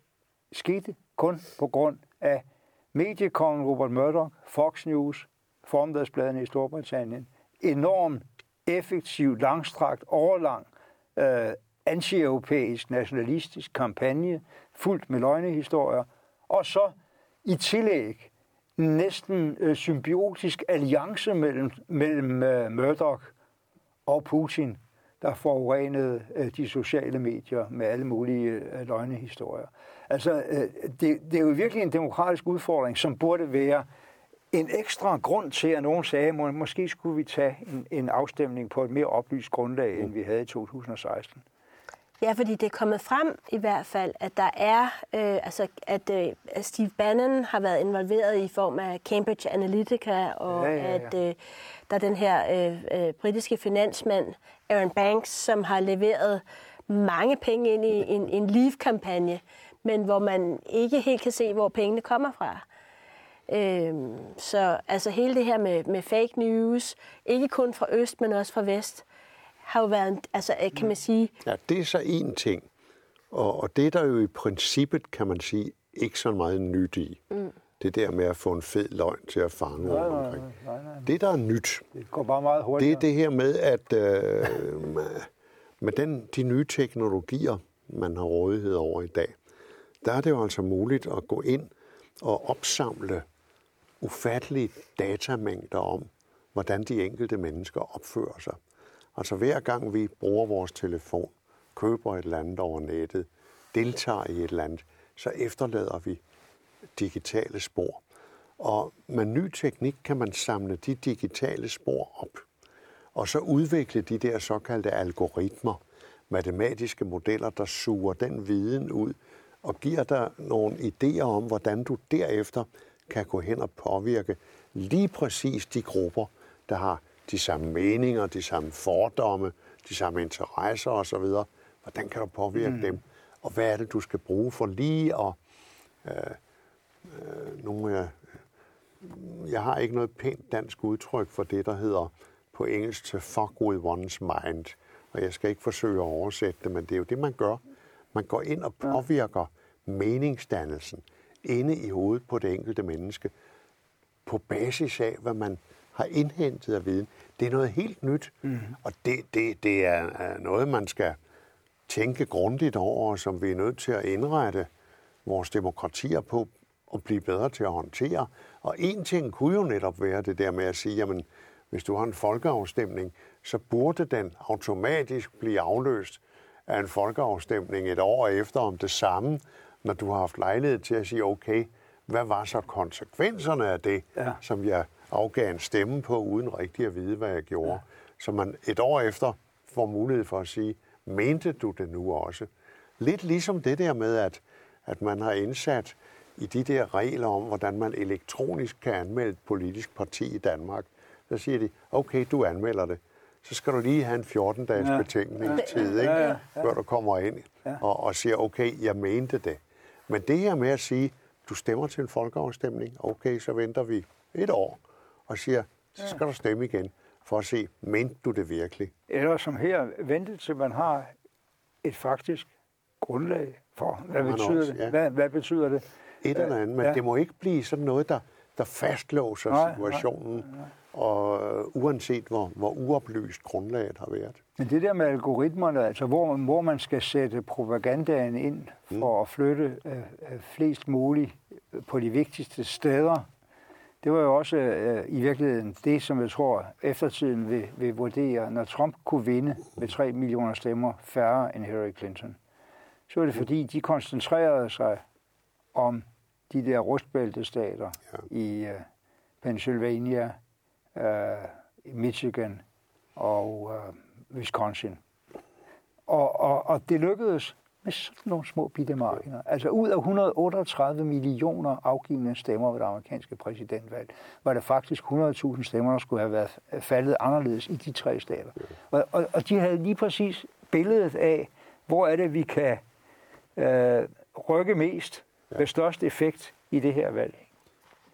skete kun på grund af mediekongen Robert Murdoch, Fox News, formdagsbladene i Storbritannien, enorm effektiv, langstrakt, overlang, øh, anti-europæisk, nationalistisk kampagne, fuldt med løgnehistorier, og så i tillæg næsten øh, symbiotisk alliance mellem, mellem øh, Murdoch og Putin, der forurenede øh, de sociale medier med alle mulige øh, løgnehistorier. Altså, øh, det, det er jo virkelig en demokratisk udfordring, som burde være en ekstra grund til, at nogen sagde, at måske skulle vi tage en, en afstemning på et mere oplyst grundlag, end vi havde i 2016.
Ja, fordi det er kommet frem i hvert fald, at der er, øh, altså, at øh, Steve Bannon har været involveret i form af Cambridge Analytica, og ja, ja, ja. at øh, der er den her øh, øh, britiske finansmand, Aaron Banks, som har leveret mange penge ind i en, en Leave-kampagne, men hvor man ikke helt kan se, hvor pengene kommer fra. Øhm, så altså hele det her med, med fake news, ikke kun fra øst, men også fra vest, har jo været, altså kan man sige...
Ja, det er så en ting. Og, og det er der jo i princippet, kan man sige, ikke så meget nyt i. Mm. Det der med at få en fed løgn til at fange nej, nej, nej, nej, nej. Det, der er nyt,
det går bare meget hurtigt.
Det er det her med, at øh, med den, de nye teknologier, man har rådighed over i dag, der er det jo altså muligt at gå ind og opsamle ufattelige datamængder om, hvordan de enkelte mennesker opfører sig. Altså hver gang vi bruger vores telefon, køber et eller andet over nettet, deltager i et eller andet, så efterlader vi digitale spor. Og med ny teknik kan man samle de digitale spor op, og så udvikle de der såkaldte algoritmer, matematiske modeller, der suger den viden ud og giver dig nogle idéer om, hvordan du derefter kan gå hen og påvirke lige præcis de grupper, der har de samme meninger, de samme fordomme, de samme interesser osv. Hvordan kan du påvirke mm. dem? Og hvad er det, du skal bruge for lige at... Øh, øh, nogle, jeg, jeg har ikke noget pænt dansk udtryk for det, der hedder på engelsk to fuck with one's mind. Og jeg skal ikke forsøge at oversætte det, men det er jo det, man gør. Man går ind og påvirker meningsdannelsen inde i hovedet på det enkelte menneske på basis af, hvad man har indhentet af viden. Det er noget helt nyt, mm. og det, det, det er noget, man skal tænke grundigt over, som vi er nødt til at indrette vores demokratier på og blive bedre til at håndtere. Og en ting kunne jo netop være det der med at sige, jamen, hvis du har en folkeafstemning, så burde den automatisk blive afløst af en folkeafstemning et år efter om det samme, når du har haft lejlighed til at sige, okay, hvad var så konsekvenserne af det, ja. som jeg afgav en stemme på, uden rigtig at vide, hvad jeg gjorde. Ja. Så man et år efter får mulighed for at sige, mente du det nu også? Lidt ligesom det der med, at, at man har indsat i de der regler om, hvordan man elektronisk kan anmelde et politisk parti i Danmark. Så siger de, okay, du anmelder det. Så skal du lige have en 14-dages ja. betænkningstid, ikke? Ja, ja, ja. før du kommer ind og, og siger, okay, jeg mente det. Men det her med at sige, du stemmer til en folkeafstemning, okay, så venter vi et år og siger, så skal du stemme igen for at se, mente du det virkelig?
Eller som her, vente til man har et faktisk grundlag for, hvad betyder også, det? Ja. Hvad, hvad betyder det?
Et eller andet, men ja. det må ikke blive sådan noget, der, der fastlåser nej, situationen, nej, nej. og uh, uanset hvor, hvor uoplyst grundlaget har været.
Men det der med algoritmerne, altså hvor, hvor man skal sætte propagandaen ind for mm. at flytte uh, flest muligt på de vigtigste steder, det var jo også uh, i virkeligheden det, som jeg tror eftertiden vil, vil vurdere, når Trump kunne vinde med 3 millioner stemmer færre end Hillary Clinton. Så var det fordi, de koncentrerede sig om de der rustbæltestater ja. i uh, Pennsylvania, uh, Michigan og uh, Wisconsin. Og, og, og det lykkedes med sådan nogle små bitte marginer. Altså ud af 138 millioner afgivende stemmer ved det amerikanske præsidentvalg, var det faktisk 100.000 stemmer, der skulle have været faldet anderledes i de tre stater. Og, og, og de havde lige præcis billedet af, hvor er det, vi kan øh, rykke mest med størst effekt i det her valg.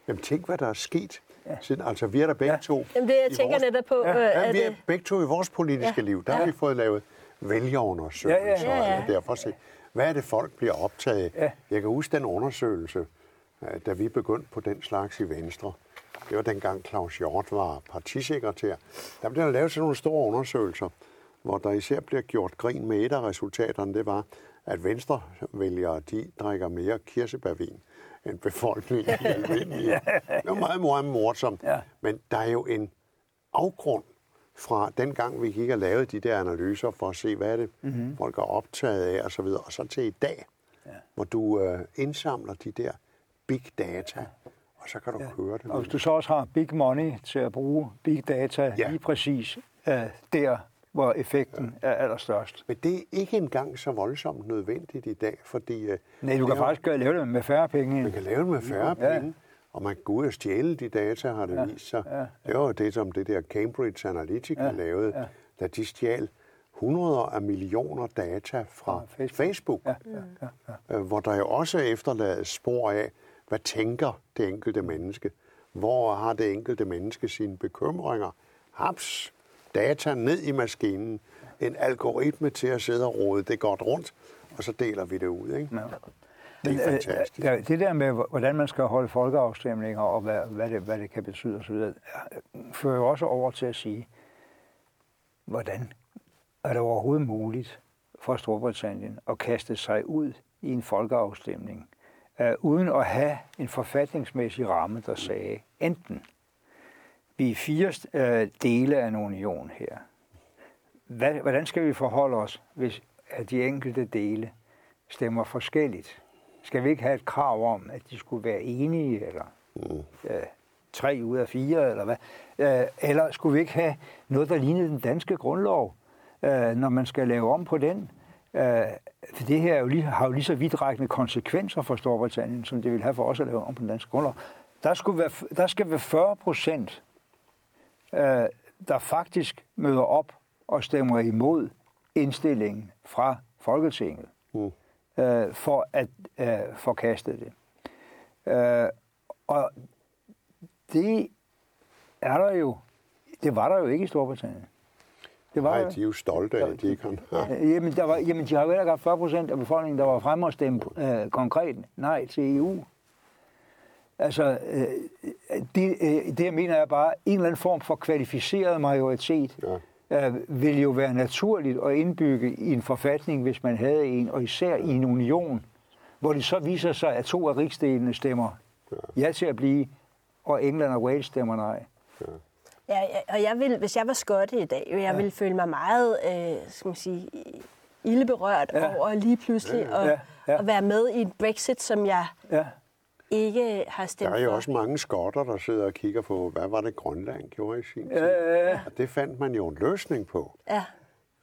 Jamen tænk, hvad der er sket. Ja. Siden, altså, vi er der begge ja. to.
Jamen, det jeg tænker vores, netop på. Ja,
ja, vi er det... begge to i vores politiske ja. liv. Der ja. har vi fået lavet vælgerundersøgelser. Ja, ja, ja, ja. Derfor se, hvad er det, folk bliver optaget ja. Jeg kan huske den undersøgelse, øh, da vi begyndte på den slags i Venstre. Det var dengang Claus Hjort var partisekretær. Der blev der lavet sådan nogle store undersøgelser, hvor der især bliver gjort grin med et af resultaterne. Det var, at venstrevælgere, de drikker mere kirsebærvin end befolkningen [LAUGHS] i almindelige. Det var meget, meget morsomt. Ja. Men der er jo en afgrund fra den gang, vi gik og lavede de der analyser for at se, hvad er det, mm-hmm. folk er optaget af osv., og, og så til i dag, ja. hvor du øh, indsamler de der big data, og så kan du ja. køre det.
Og hvis du så også har big money til at bruge big data ja. lige præcis øh, der, hvor effekten ja. er allerstørst.
Men det er ikke engang så voldsomt nødvendigt i dag, fordi... Uh,
Nej, du kan faktisk gøre, lave det med færre penge.
Man kan lave det med færre ja. penge, og man kan gå ud og stjæle de data, har det ja. vist sig. Ja. Det var det, som det der Cambridge Analytica ja. lavede, ja. da de stjal hundreder af millioner data fra ja, Facebook, Facebook ja, ja, ja. Øh, hvor der jo også efterladet spor af, hvad tænker det enkelte menneske? Hvor har det enkelte menneske sine bekymringer? Haps, data ned i maskinen, en algoritme til at sidde og rode det godt rundt, og så deler vi det ud. Ikke? Ja. Det er fantastisk.
Det, det der med, hvordan man skal holde folkeafstemninger, og hvad, hvad, det, hvad det kan betyde osv., fører jo også over til at sige, hvordan er det overhovedet muligt for Storbritannien at kaste sig ud i en folkeafstemning, uh, uden at have en forfatningsmæssig ramme, der sagde enten vi er fire øh, dele af en union her. Hvad, hvordan skal vi forholde os, hvis at de enkelte dele stemmer forskelligt? Skal vi ikke have et krav om, at de skulle være enige, eller mm. øh, tre ud af fire, eller hvad? Øh, eller skulle vi ikke have noget, der lignede den danske grundlov, øh, når man skal lave om på den? Øh, for det her er jo lige, har jo lige så vidtrækkende konsekvenser for Storbritannien, som det vil have for os at lave om på den danske grundlov. Der, skulle være, der skal være 40 procent øh, der faktisk møder op og stemmer imod indstillingen fra Folketinget mm. Øh, for at øh, forkaste det. Øh, og det er der jo, det var der jo ikke i Storbritannien.
Det var, Nej, de er jo stolte af, at de ikke
har. Jamen, der var, jamen, de har jo ikke haft 40 procent af befolkningen, der var fremme og stemme øh, konkret nej til EU. Altså, øh, det, øh, det jeg mener er bare, en eller anden form for kvalificeret majoritet ja. Øh, vil jo være naturligt at indbygge i en forfatning, hvis man havde en, og især i en union, hvor det så viser sig, at to af rigsdelene stemmer ja, ja til at blive, og England og Wales stemmer nej. Ja.
Ja, og jeg vil, hvis jeg var skotte i dag, jeg ja. ville føle mig meget, øh, skal man sige, ildeberørt
Ja.
over lige pludselig
Ja,
at,
ja.
at være med i en Brexit, som jeg
Ja.
Ikke har
Der
stemt
er jo
for.
også mange skotter, der sidder og kigger på, hvad var det Grønland gjorde i sin tid.
Ja, ja, ja.
Og det fandt man jo en løsning på.
Ja.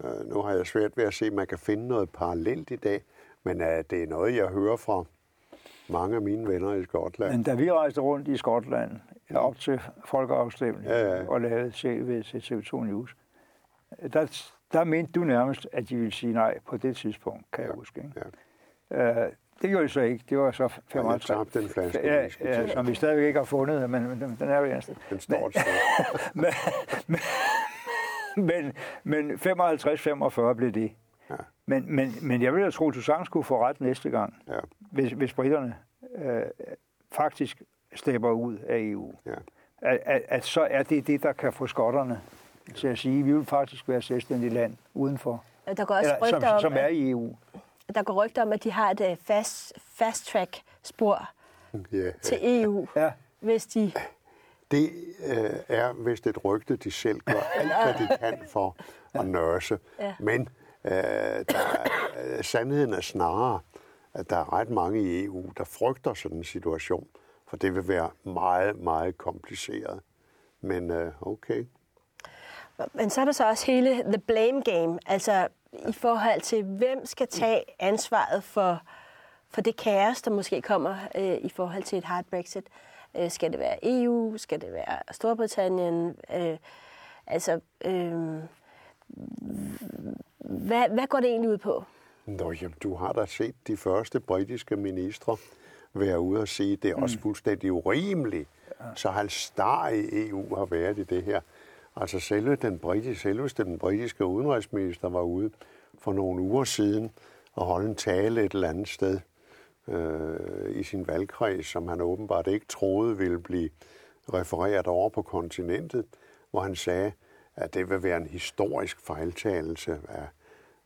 Øh, Nu har jeg svært ved at se, at man kan finde noget parallelt i dag, men uh, det er noget, jeg hører fra mange af mine venner i Skotland.
Men da vi rejste rundt i Skotland op til folkeafstemningen
Ja, ja.
og lavede CV til TV2 News, der, der mente du nærmest, at de ville sige nej på det tidspunkt, kan jeg huske. Ikke?
Ja.
Uh, det gjorde de så ikke. Det var så 55.
tabte en flaske
ja, ja, som vi stadigvæk ikke har fundet, men, men den, den er jo.
Den står et [LAUGHS]
men, men, men 55-45 blev det.
Ja.
Men, men, men jeg vil da tro, at du sagtens skulle få ret næste gang,
Ja,
hvis, hvis britterne øh, faktisk stepper ud af EU.
ja.
At, at, at så er det det, der kan få skotterne til at sige, at vi vil faktisk være selvstændigt land udenfor,
Der går også
eller, som, som er i EU.
Der går rygter om, at de har et øh, fast, fast track spor
ja.
til EU,
Ja,
hvis de...
Det øh, er vist et rygte, de selv gør alt, hvad de kan for at nørse.
Ja.
Men øh, der er, øh, sandheden er snarere, at der er ret mange i EU, der frygter sådan en situation. For det vil være meget, meget kompliceret. Men øh, okay.
Men så er der så også hele the blame game, altså i forhold til, hvem skal tage ansvaret for, for det kaos, der måske kommer øh, i forhold til et hard Brexit. Øh, skal det være EU? Skal det være Storbritannien? Øh, altså, øh, hvad, hvad går det egentlig ud på?
Nå, jamen, du har da set de første britiske ministre være ude og sige, at det er også fuldstændig urimeligt, så halvstarrig EU har været i det her. Altså selve den britiske, selveste den britiske udenrigsminister var ude for nogle uger siden og holde en tale et eller andet sted øh, i sin valgkreds, som han åbenbart ikke troede ville blive refereret over på kontinentet, hvor han sagde, at det vil være en historisk fejltagelse af,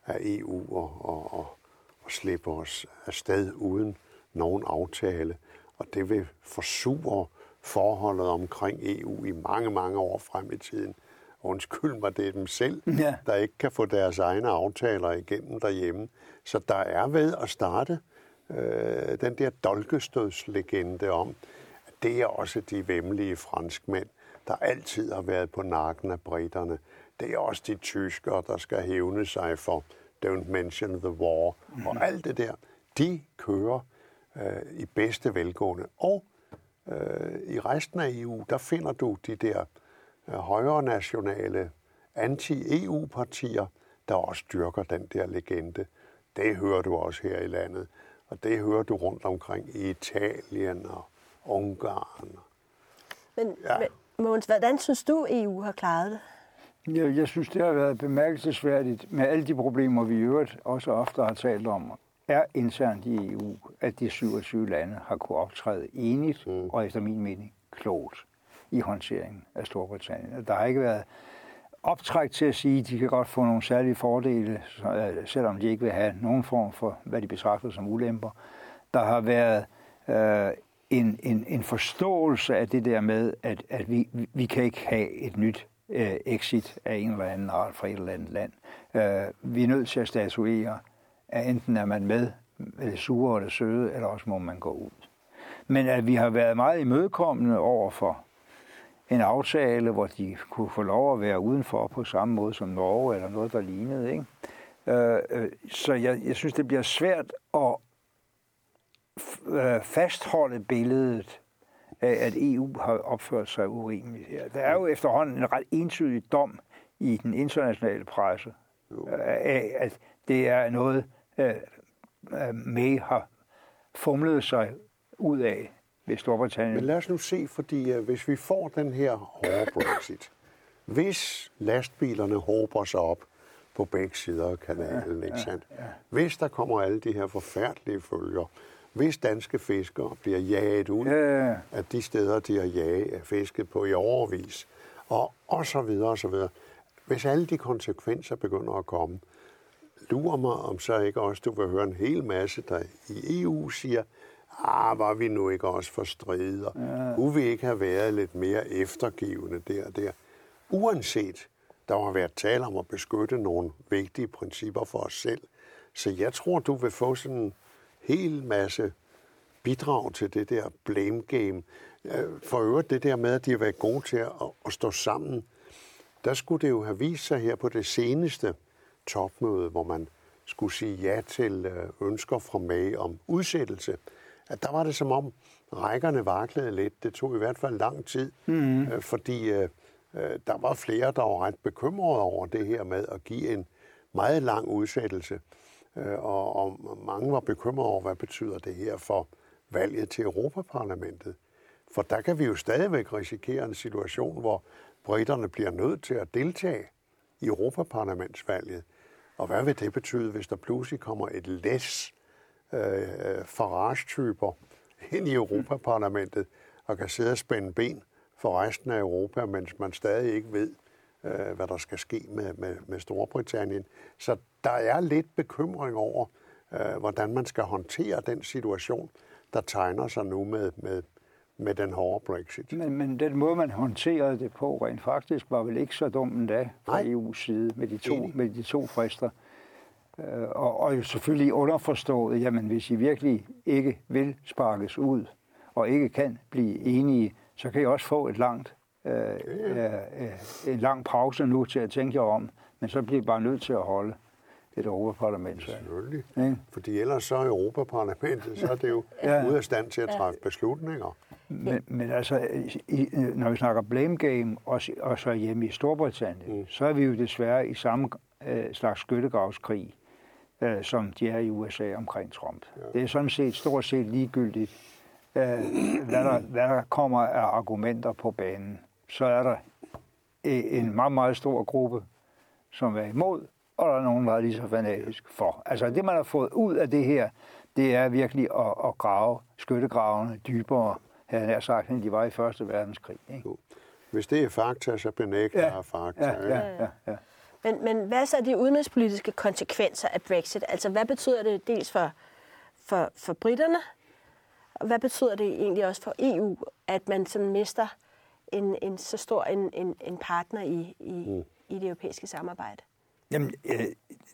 af EU og, og, og, og slippe os afsted uden nogen aftale. Og det vil forsure forholdet omkring EU i mange, mange år frem i tiden. Undskyld mig, det er dem selv,
Ja.
der ikke kan få deres egne aftaler igennem derhjemme. Så der er ved at starte øh, den der dolkestødslegende om, at det er også de vemmelige franskmænd, der altid har været på nakken af britterne. Det er også de tyskere, der skal hævne sig for Don't Mention the War. Mm. Og alt det der, de kører øh, i bedste velgående. Og i resten af EU, der finder du de der øh, højre nationale anti-EU-partier, der også dyrker den der legende. Det hører du også her i landet. Og det hører du rundt omkring i Italien og Ungarn.
Men,
Ja.
ja. Mogens, hvordan synes du, EU har klaret det?
jeg, jeg synes, det har været bemærkelsesværdigt med alle de problemer, vi i øvrigt også ofte har talt om, er internt i EU, at de 27 lande har kunne optræde enigt mm. og efter min mening klogt i håndteringen af Storbritannien. Der har ikke været optræk til at sige, at de kan godt få nogle særlige fordele, øh, selvom de ikke vil have nogen form for, hvad de betragter som ulemper. Der har været øh, en, en, en forståelse af det der med, at, at vi, vi- vi kan ikke have et nyt øh, exit af en eller anden art fra et eller andet land. Øh, vi er nødt til at statuere, at enten er man med, det sure det søde, eller også må man gå ud. Men at vi har været meget imødekommende over for en aftale, hvor de kunne få lov at være udenfor på samme måde som Norge, eller noget, der lignede. Ikke? Øh, øh, så jeg, jeg synes, det bliver svært at øh, fastholde billedet af, at EU har opført sig urimeligt her. Der er jo efterhånden en ret entydig dom i den internationale presse øh, af, at det er noget, May har fumlet sig ud af ved Storbritannien.
Men lad os nu se, fordi uh, hvis vi får den her hårde Brexit, hvis lastbilerne håber sig op på begge sider af kanalen, ikke sandt? Hvis der kommer alle de her forfærdelige følger, hvis danske fiskere bliver jaget ud
Ja.
af de steder, de har jaget, fisket på i overvis, og, og så videre, og så videre. Hvis alle de konsekvenser begynder at komme, lurer mig, om så ikke også du vil høre en hel masse, der i EU siger, ah, var vi nu ikke også for strider? Ja. Kunne vi ikke have været lidt mere eftergivende der og der? Uanset, der har været tale om at beskytte nogle vigtige principper for os selv, Så jeg tror, du vil få sådan en hel masse bidrag til det der blame game. For øvrigt det der med, at de har været gode til at, at stå sammen, der skulle det jo have vist sig her på det seneste topmøde, hvor man skulle sige ja til øh, ønsker fra May om udsættelse, at der var det som om rækkerne vaklede lidt. Det tog i hvert fald lang tid, mm. fordi øh, der var flere, der var ret bekymrede over det her med at give en meget lang udsættelse. Og, og mange var bekymrede over, hvad betyder det her for valget til Europaparlamentet. For der kan vi jo stadigvæk risikere en situation, hvor britterne bliver nødt til at deltage i Europaparlamentsvalget. Og hvad vil det betyde, hvis der pludselig kommer et læs øh, øh, Farage-typer ind i Europaparlamentet og kan sidde og spænde ben for resten af Europa, mens man stadig ikke ved, øh, hvad der skal ske med, med, med Storbritannien. Så der er lidt bekymring over, øh, hvordan man skal håndtere den situation, der tegner sig nu med, med, med den hårde Brexit.
Men, men den måde, man håndterede det på rent faktisk, var vel ikke så dum endda fra Nej. EU's side med de to, med de to frister. Øh, og, og jo selvfølgelig underforstået, jamen hvis I virkelig ikke vil sparkes ud, og ikke kan blive enige, så kan I også få et langt, øh, øh, øh, en lang pause nu til at tænke jer om, men så bliver I bare nødt til at holde et Europaparlament.
Selvfølgelig. Ja. Fordi ellers så er Europaparlamentet, så er det jo ja. ude af stand til at træffe beslutninger.
Men, men altså, i, når vi snakker blame game, og, og så hjemme i Storbritannien, mm. så er vi jo desværre i samme øh, slags skyttegravskrig, øh, som de er i USA omkring Trump. Ja. Det er sådan set stort set ligegyldigt, øh, hvad, der, hvad der kommer af argumenter på banen. Så er der en meget, meget stor gruppe, som er imod, og der er nogen, der er lige så fanatisk for. Altså det, man har fået ud af det her, det er virkelig at, at grave skyttegravene dybere, havde jeg sagt, end de var i Første Verdenskrig. Ikke?
Hvis det er fakta, så benægter ja. jeg fakta.
Ja, ja, ja, ja.
Men, men hvad så er de udenrigspolitiske konsekvenser af Brexit? Altså hvad betyder det dels for, for, for britterne, og hvad betyder det egentlig også for EU, at man sådan mister en, en så stor en, en, en partner i, i, mm. i det europæiske samarbejde?
Jamen, øh,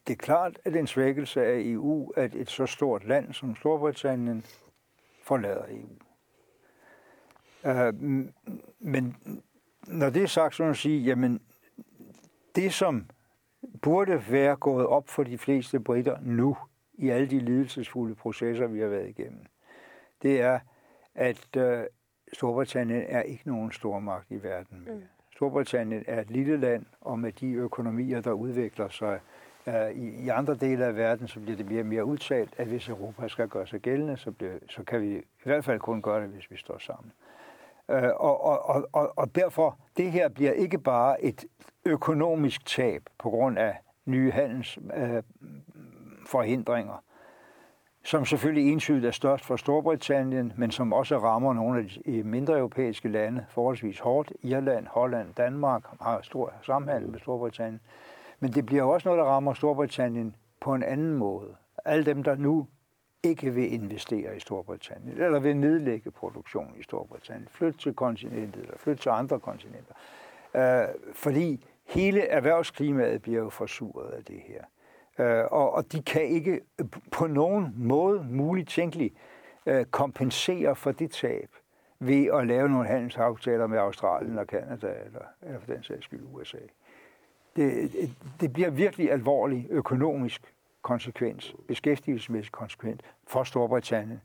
det er klart, at en svækkelse af EU, at et så stort land som Storbritannien forlader EU. Øh, men når det er sagt, så må man sige, jamen, det som burde være gået op for de fleste britter nu, i alle de lidelsesfulde processer, vi har været igennem, det er, at øh, Storbritannien er ikke nogen stormagt i verden mere. Mm. Storbritannien er et lille land, og med de økonomier, der udvikler sig uh, i, i andre dele af verden, så bliver det mere og mere udtalt, at hvis Europa skal gøre sig gældende, så, bliver, så kan vi i hvert fald kun gøre det, hvis vi står sammen. Øh, og, og, og, og derfor, det her bliver ikke bare et økonomisk tab på grund af nye handelsforhindringer, øh, som selvfølgelig entydigt er størst for Storbritannien, men som også rammer nogle af de mindre europæiske lande forholdsvis hårdt. Irland, Holland, Danmark har stor samhandel med Storbritannien. Men det bliver også noget, der rammer Storbritannien på en anden måde. Alle dem, der nu ikke vil investere i Storbritannien, eller vil nedlægge produktion i Storbritannien, flytte til kontinentet, eller flytte til andre kontinenter. Øh, fordi hele erhvervsklimaet bliver jo forsuret af det her. Øh, og, og de kan ikke på nogen måde muligt tænkeligt øh, kompensere for det tab ved at lave nogle handelsaftaler med Australien og Kanada, eller, eller for den sags skyld USA. Det, det bliver virkelig alvorlig økonomisk konsekvens, beskæftigelsesmæssig konsekvens for Storbritannien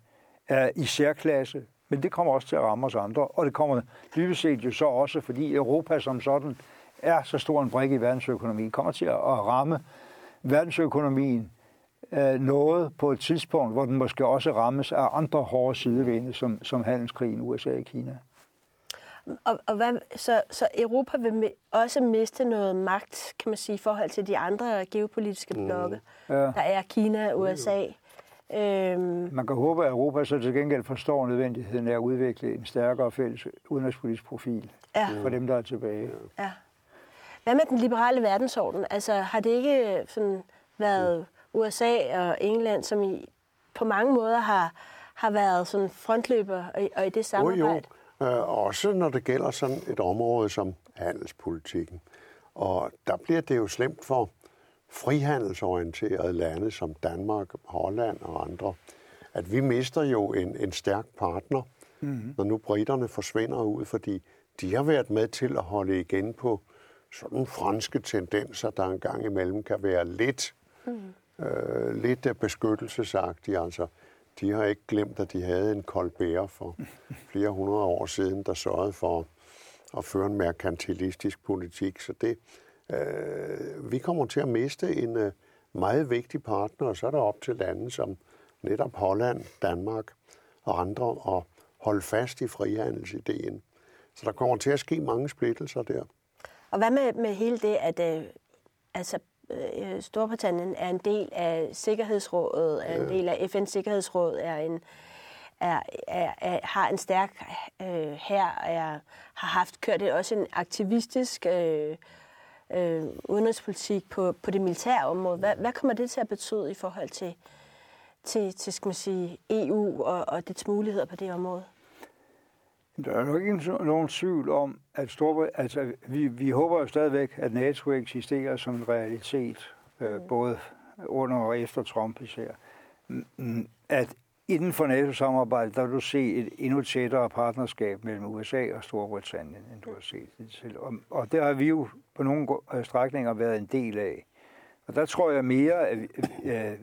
er i særklasse, men det kommer også til at ramme os andre, og det kommer dybest set jo så også, fordi Europa som sådan er så stor en brik i verdensøkonomien, kommer til at ramme verdensøkonomien øh, noget på et tidspunkt, hvor den måske også rammes af andre hårde sidevinde, som, som handelskrigen USA og Kina.
Og, og hvad, så, så Europa vil også miste noget magt, kan man sige, i forhold til de andre geopolitiske mm. blokke. Mm. Ja. Der er Kina, USA.
Øhm. Man kan håbe, at Europa så til gengæld forstår nødvendigheden af at udvikle en stærkere fælles udenrigspolitisk profil ja. for dem, der er tilbage.
Ja. Hvad med den liberale verdensorden? Altså, har det ikke sådan været USA og England, som i, på mange måder har, har været sådan frontløber og, og i det samarbejde?
Jo, jo. Øh, også når det gælder sådan et område som handelspolitikken. Og der bliver det jo slemt for, frihandelsorienterede lande som Danmark, Holland og andre, at vi mister jo en, en stærk partner, mm-hmm. når nu britterne forsvinder ud, fordi de har været med til at holde igen på sådan franske tendenser, der engang imellem kan være lidt, mm. øh, lidt beskyttelsesagtige. Altså, de har ikke glemt, at de havde en Colbert for flere hundrede år siden, der sørgede for at føre en merkantilistisk politik. Så det, øh, vi kommer til at miste en øh, meget vigtig partner, og så er der op til lande som netop Holland, Danmark og andre at holde fast i frihandelsideen. Så der kommer til at ske mange splittelser der.
Og hvad med, med hele det, at øh, altså, øh, Storbritannien er en del af Sikkerhedsrådet, er en del af FN's Sikkerhedsråd, er en, er, er, er, har en stærk øh, her, er, har haft kørt det også en aktivistisk øh, øh, udenrigspolitik på, på det militære område. Hvad, hvad kommer det til at betyde i forhold til, til, til skal man sige, EU og, og dets muligheder på det område?
Der er jo ikke nogen tvivl om, at Storbrit altså, vi, vi håber jo stadigvæk, at NATO eksisterer som en realitet, øh, mm. både under og efter Trump især. At inden for NATO-samarbejdet, der vil du se et endnu tættere partnerskab mellem USA og Storbritannien, end du har set hidtil. Og, og der har vi jo på nogle strækninger været en del af. Og der tror jeg mere, at øh,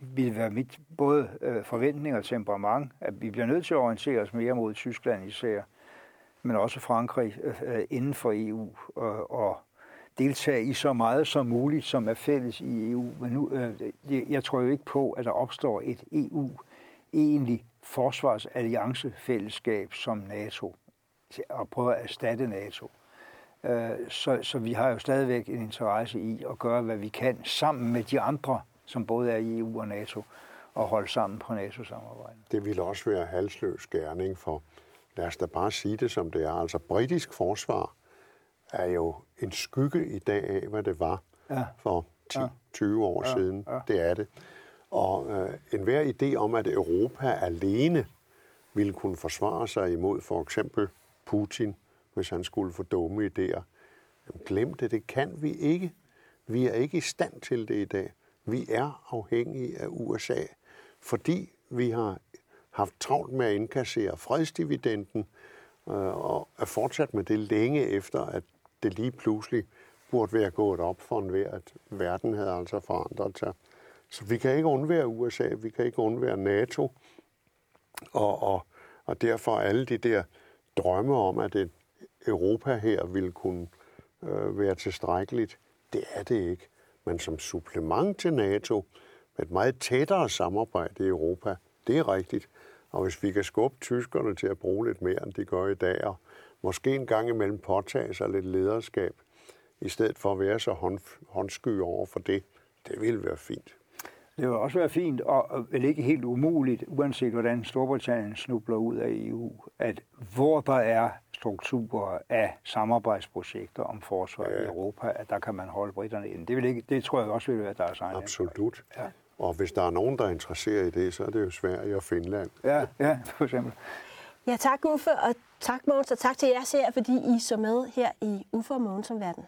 vil være mit både øh, forventning og temperament, at vi bliver nødt til at orientere os mere mod Tyskland især, men også Frankrig øh, øh inden for EU, og, og deltage i så meget som muligt, som er fælles i EU. Men nu, øh, jeg tror jo ikke på, at der opstår et EU egentlig forsvarsalliancefællesskab som NATO, og prøve at erstatte NATO. Øh, så, så vi har jo stadigvæk en interesse i at gøre, hvad vi kan sammen med de andre, som både er i EU og NATO, og holde sammen på NATO-samarbejdet.
Det ville også være halsløs gerning for, lad os da bare sige det som det er, altså britisk forsvar er jo en skygge i dag af, hvad det var ja. for 10-20 ja. år ja. siden. Ja. Det er det. Og øh, enhver idé om, at Europa alene ville kunne forsvare sig imod for eksempel Putin, hvis han skulle få dumme idéer. Jamen, glem det, det kan vi ikke. Vi er ikke i stand til det i dag. Vi er afhængige af USA, fordi vi har haft travlt med at indkassere fredsdividenden, øh, og er fortsat med det længe efter, at det lige pludselig burde være gået op for en ved, at verden havde altså forandret sig. Så vi kan ikke undvære USA, vi kan ikke undvære NATO, og, og, og derfor alle de der drømme om, at et Europa her ville kunne øh, være tilstrækkeligt, det er det ikke. Men som supplement til NATO, med et meget tættere samarbejde i Europa, det er rigtigt. Og hvis vi kan skubbe tyskerne til at bruge lidt mere, end de gør i dag, og måske en gang imellem påtage sig lidt lederskab, i stedet for at være så hånd, håndsky over for det, det ville være fint.
Det vil også være fint, og vel ikke helt umuligt, uanset hvordan Storbritannien snubler ud af EU, at hvor der er strukturer af samarbejdsprojekter om forsvar ja. i Europa, at der kan man holde britterne ind. Det, vil ikke, det tror jeg også vil være deres egen
Absolut. Ja. Og hvis der er nogen, der er interesseret i det, så er det jo Sverige og Finland.
Ja, ja for eksempel.
Ja, tak Uffe, og tak Mogens, og tak til jer ser, fordi I så med her i Uffe og Mogens om verden.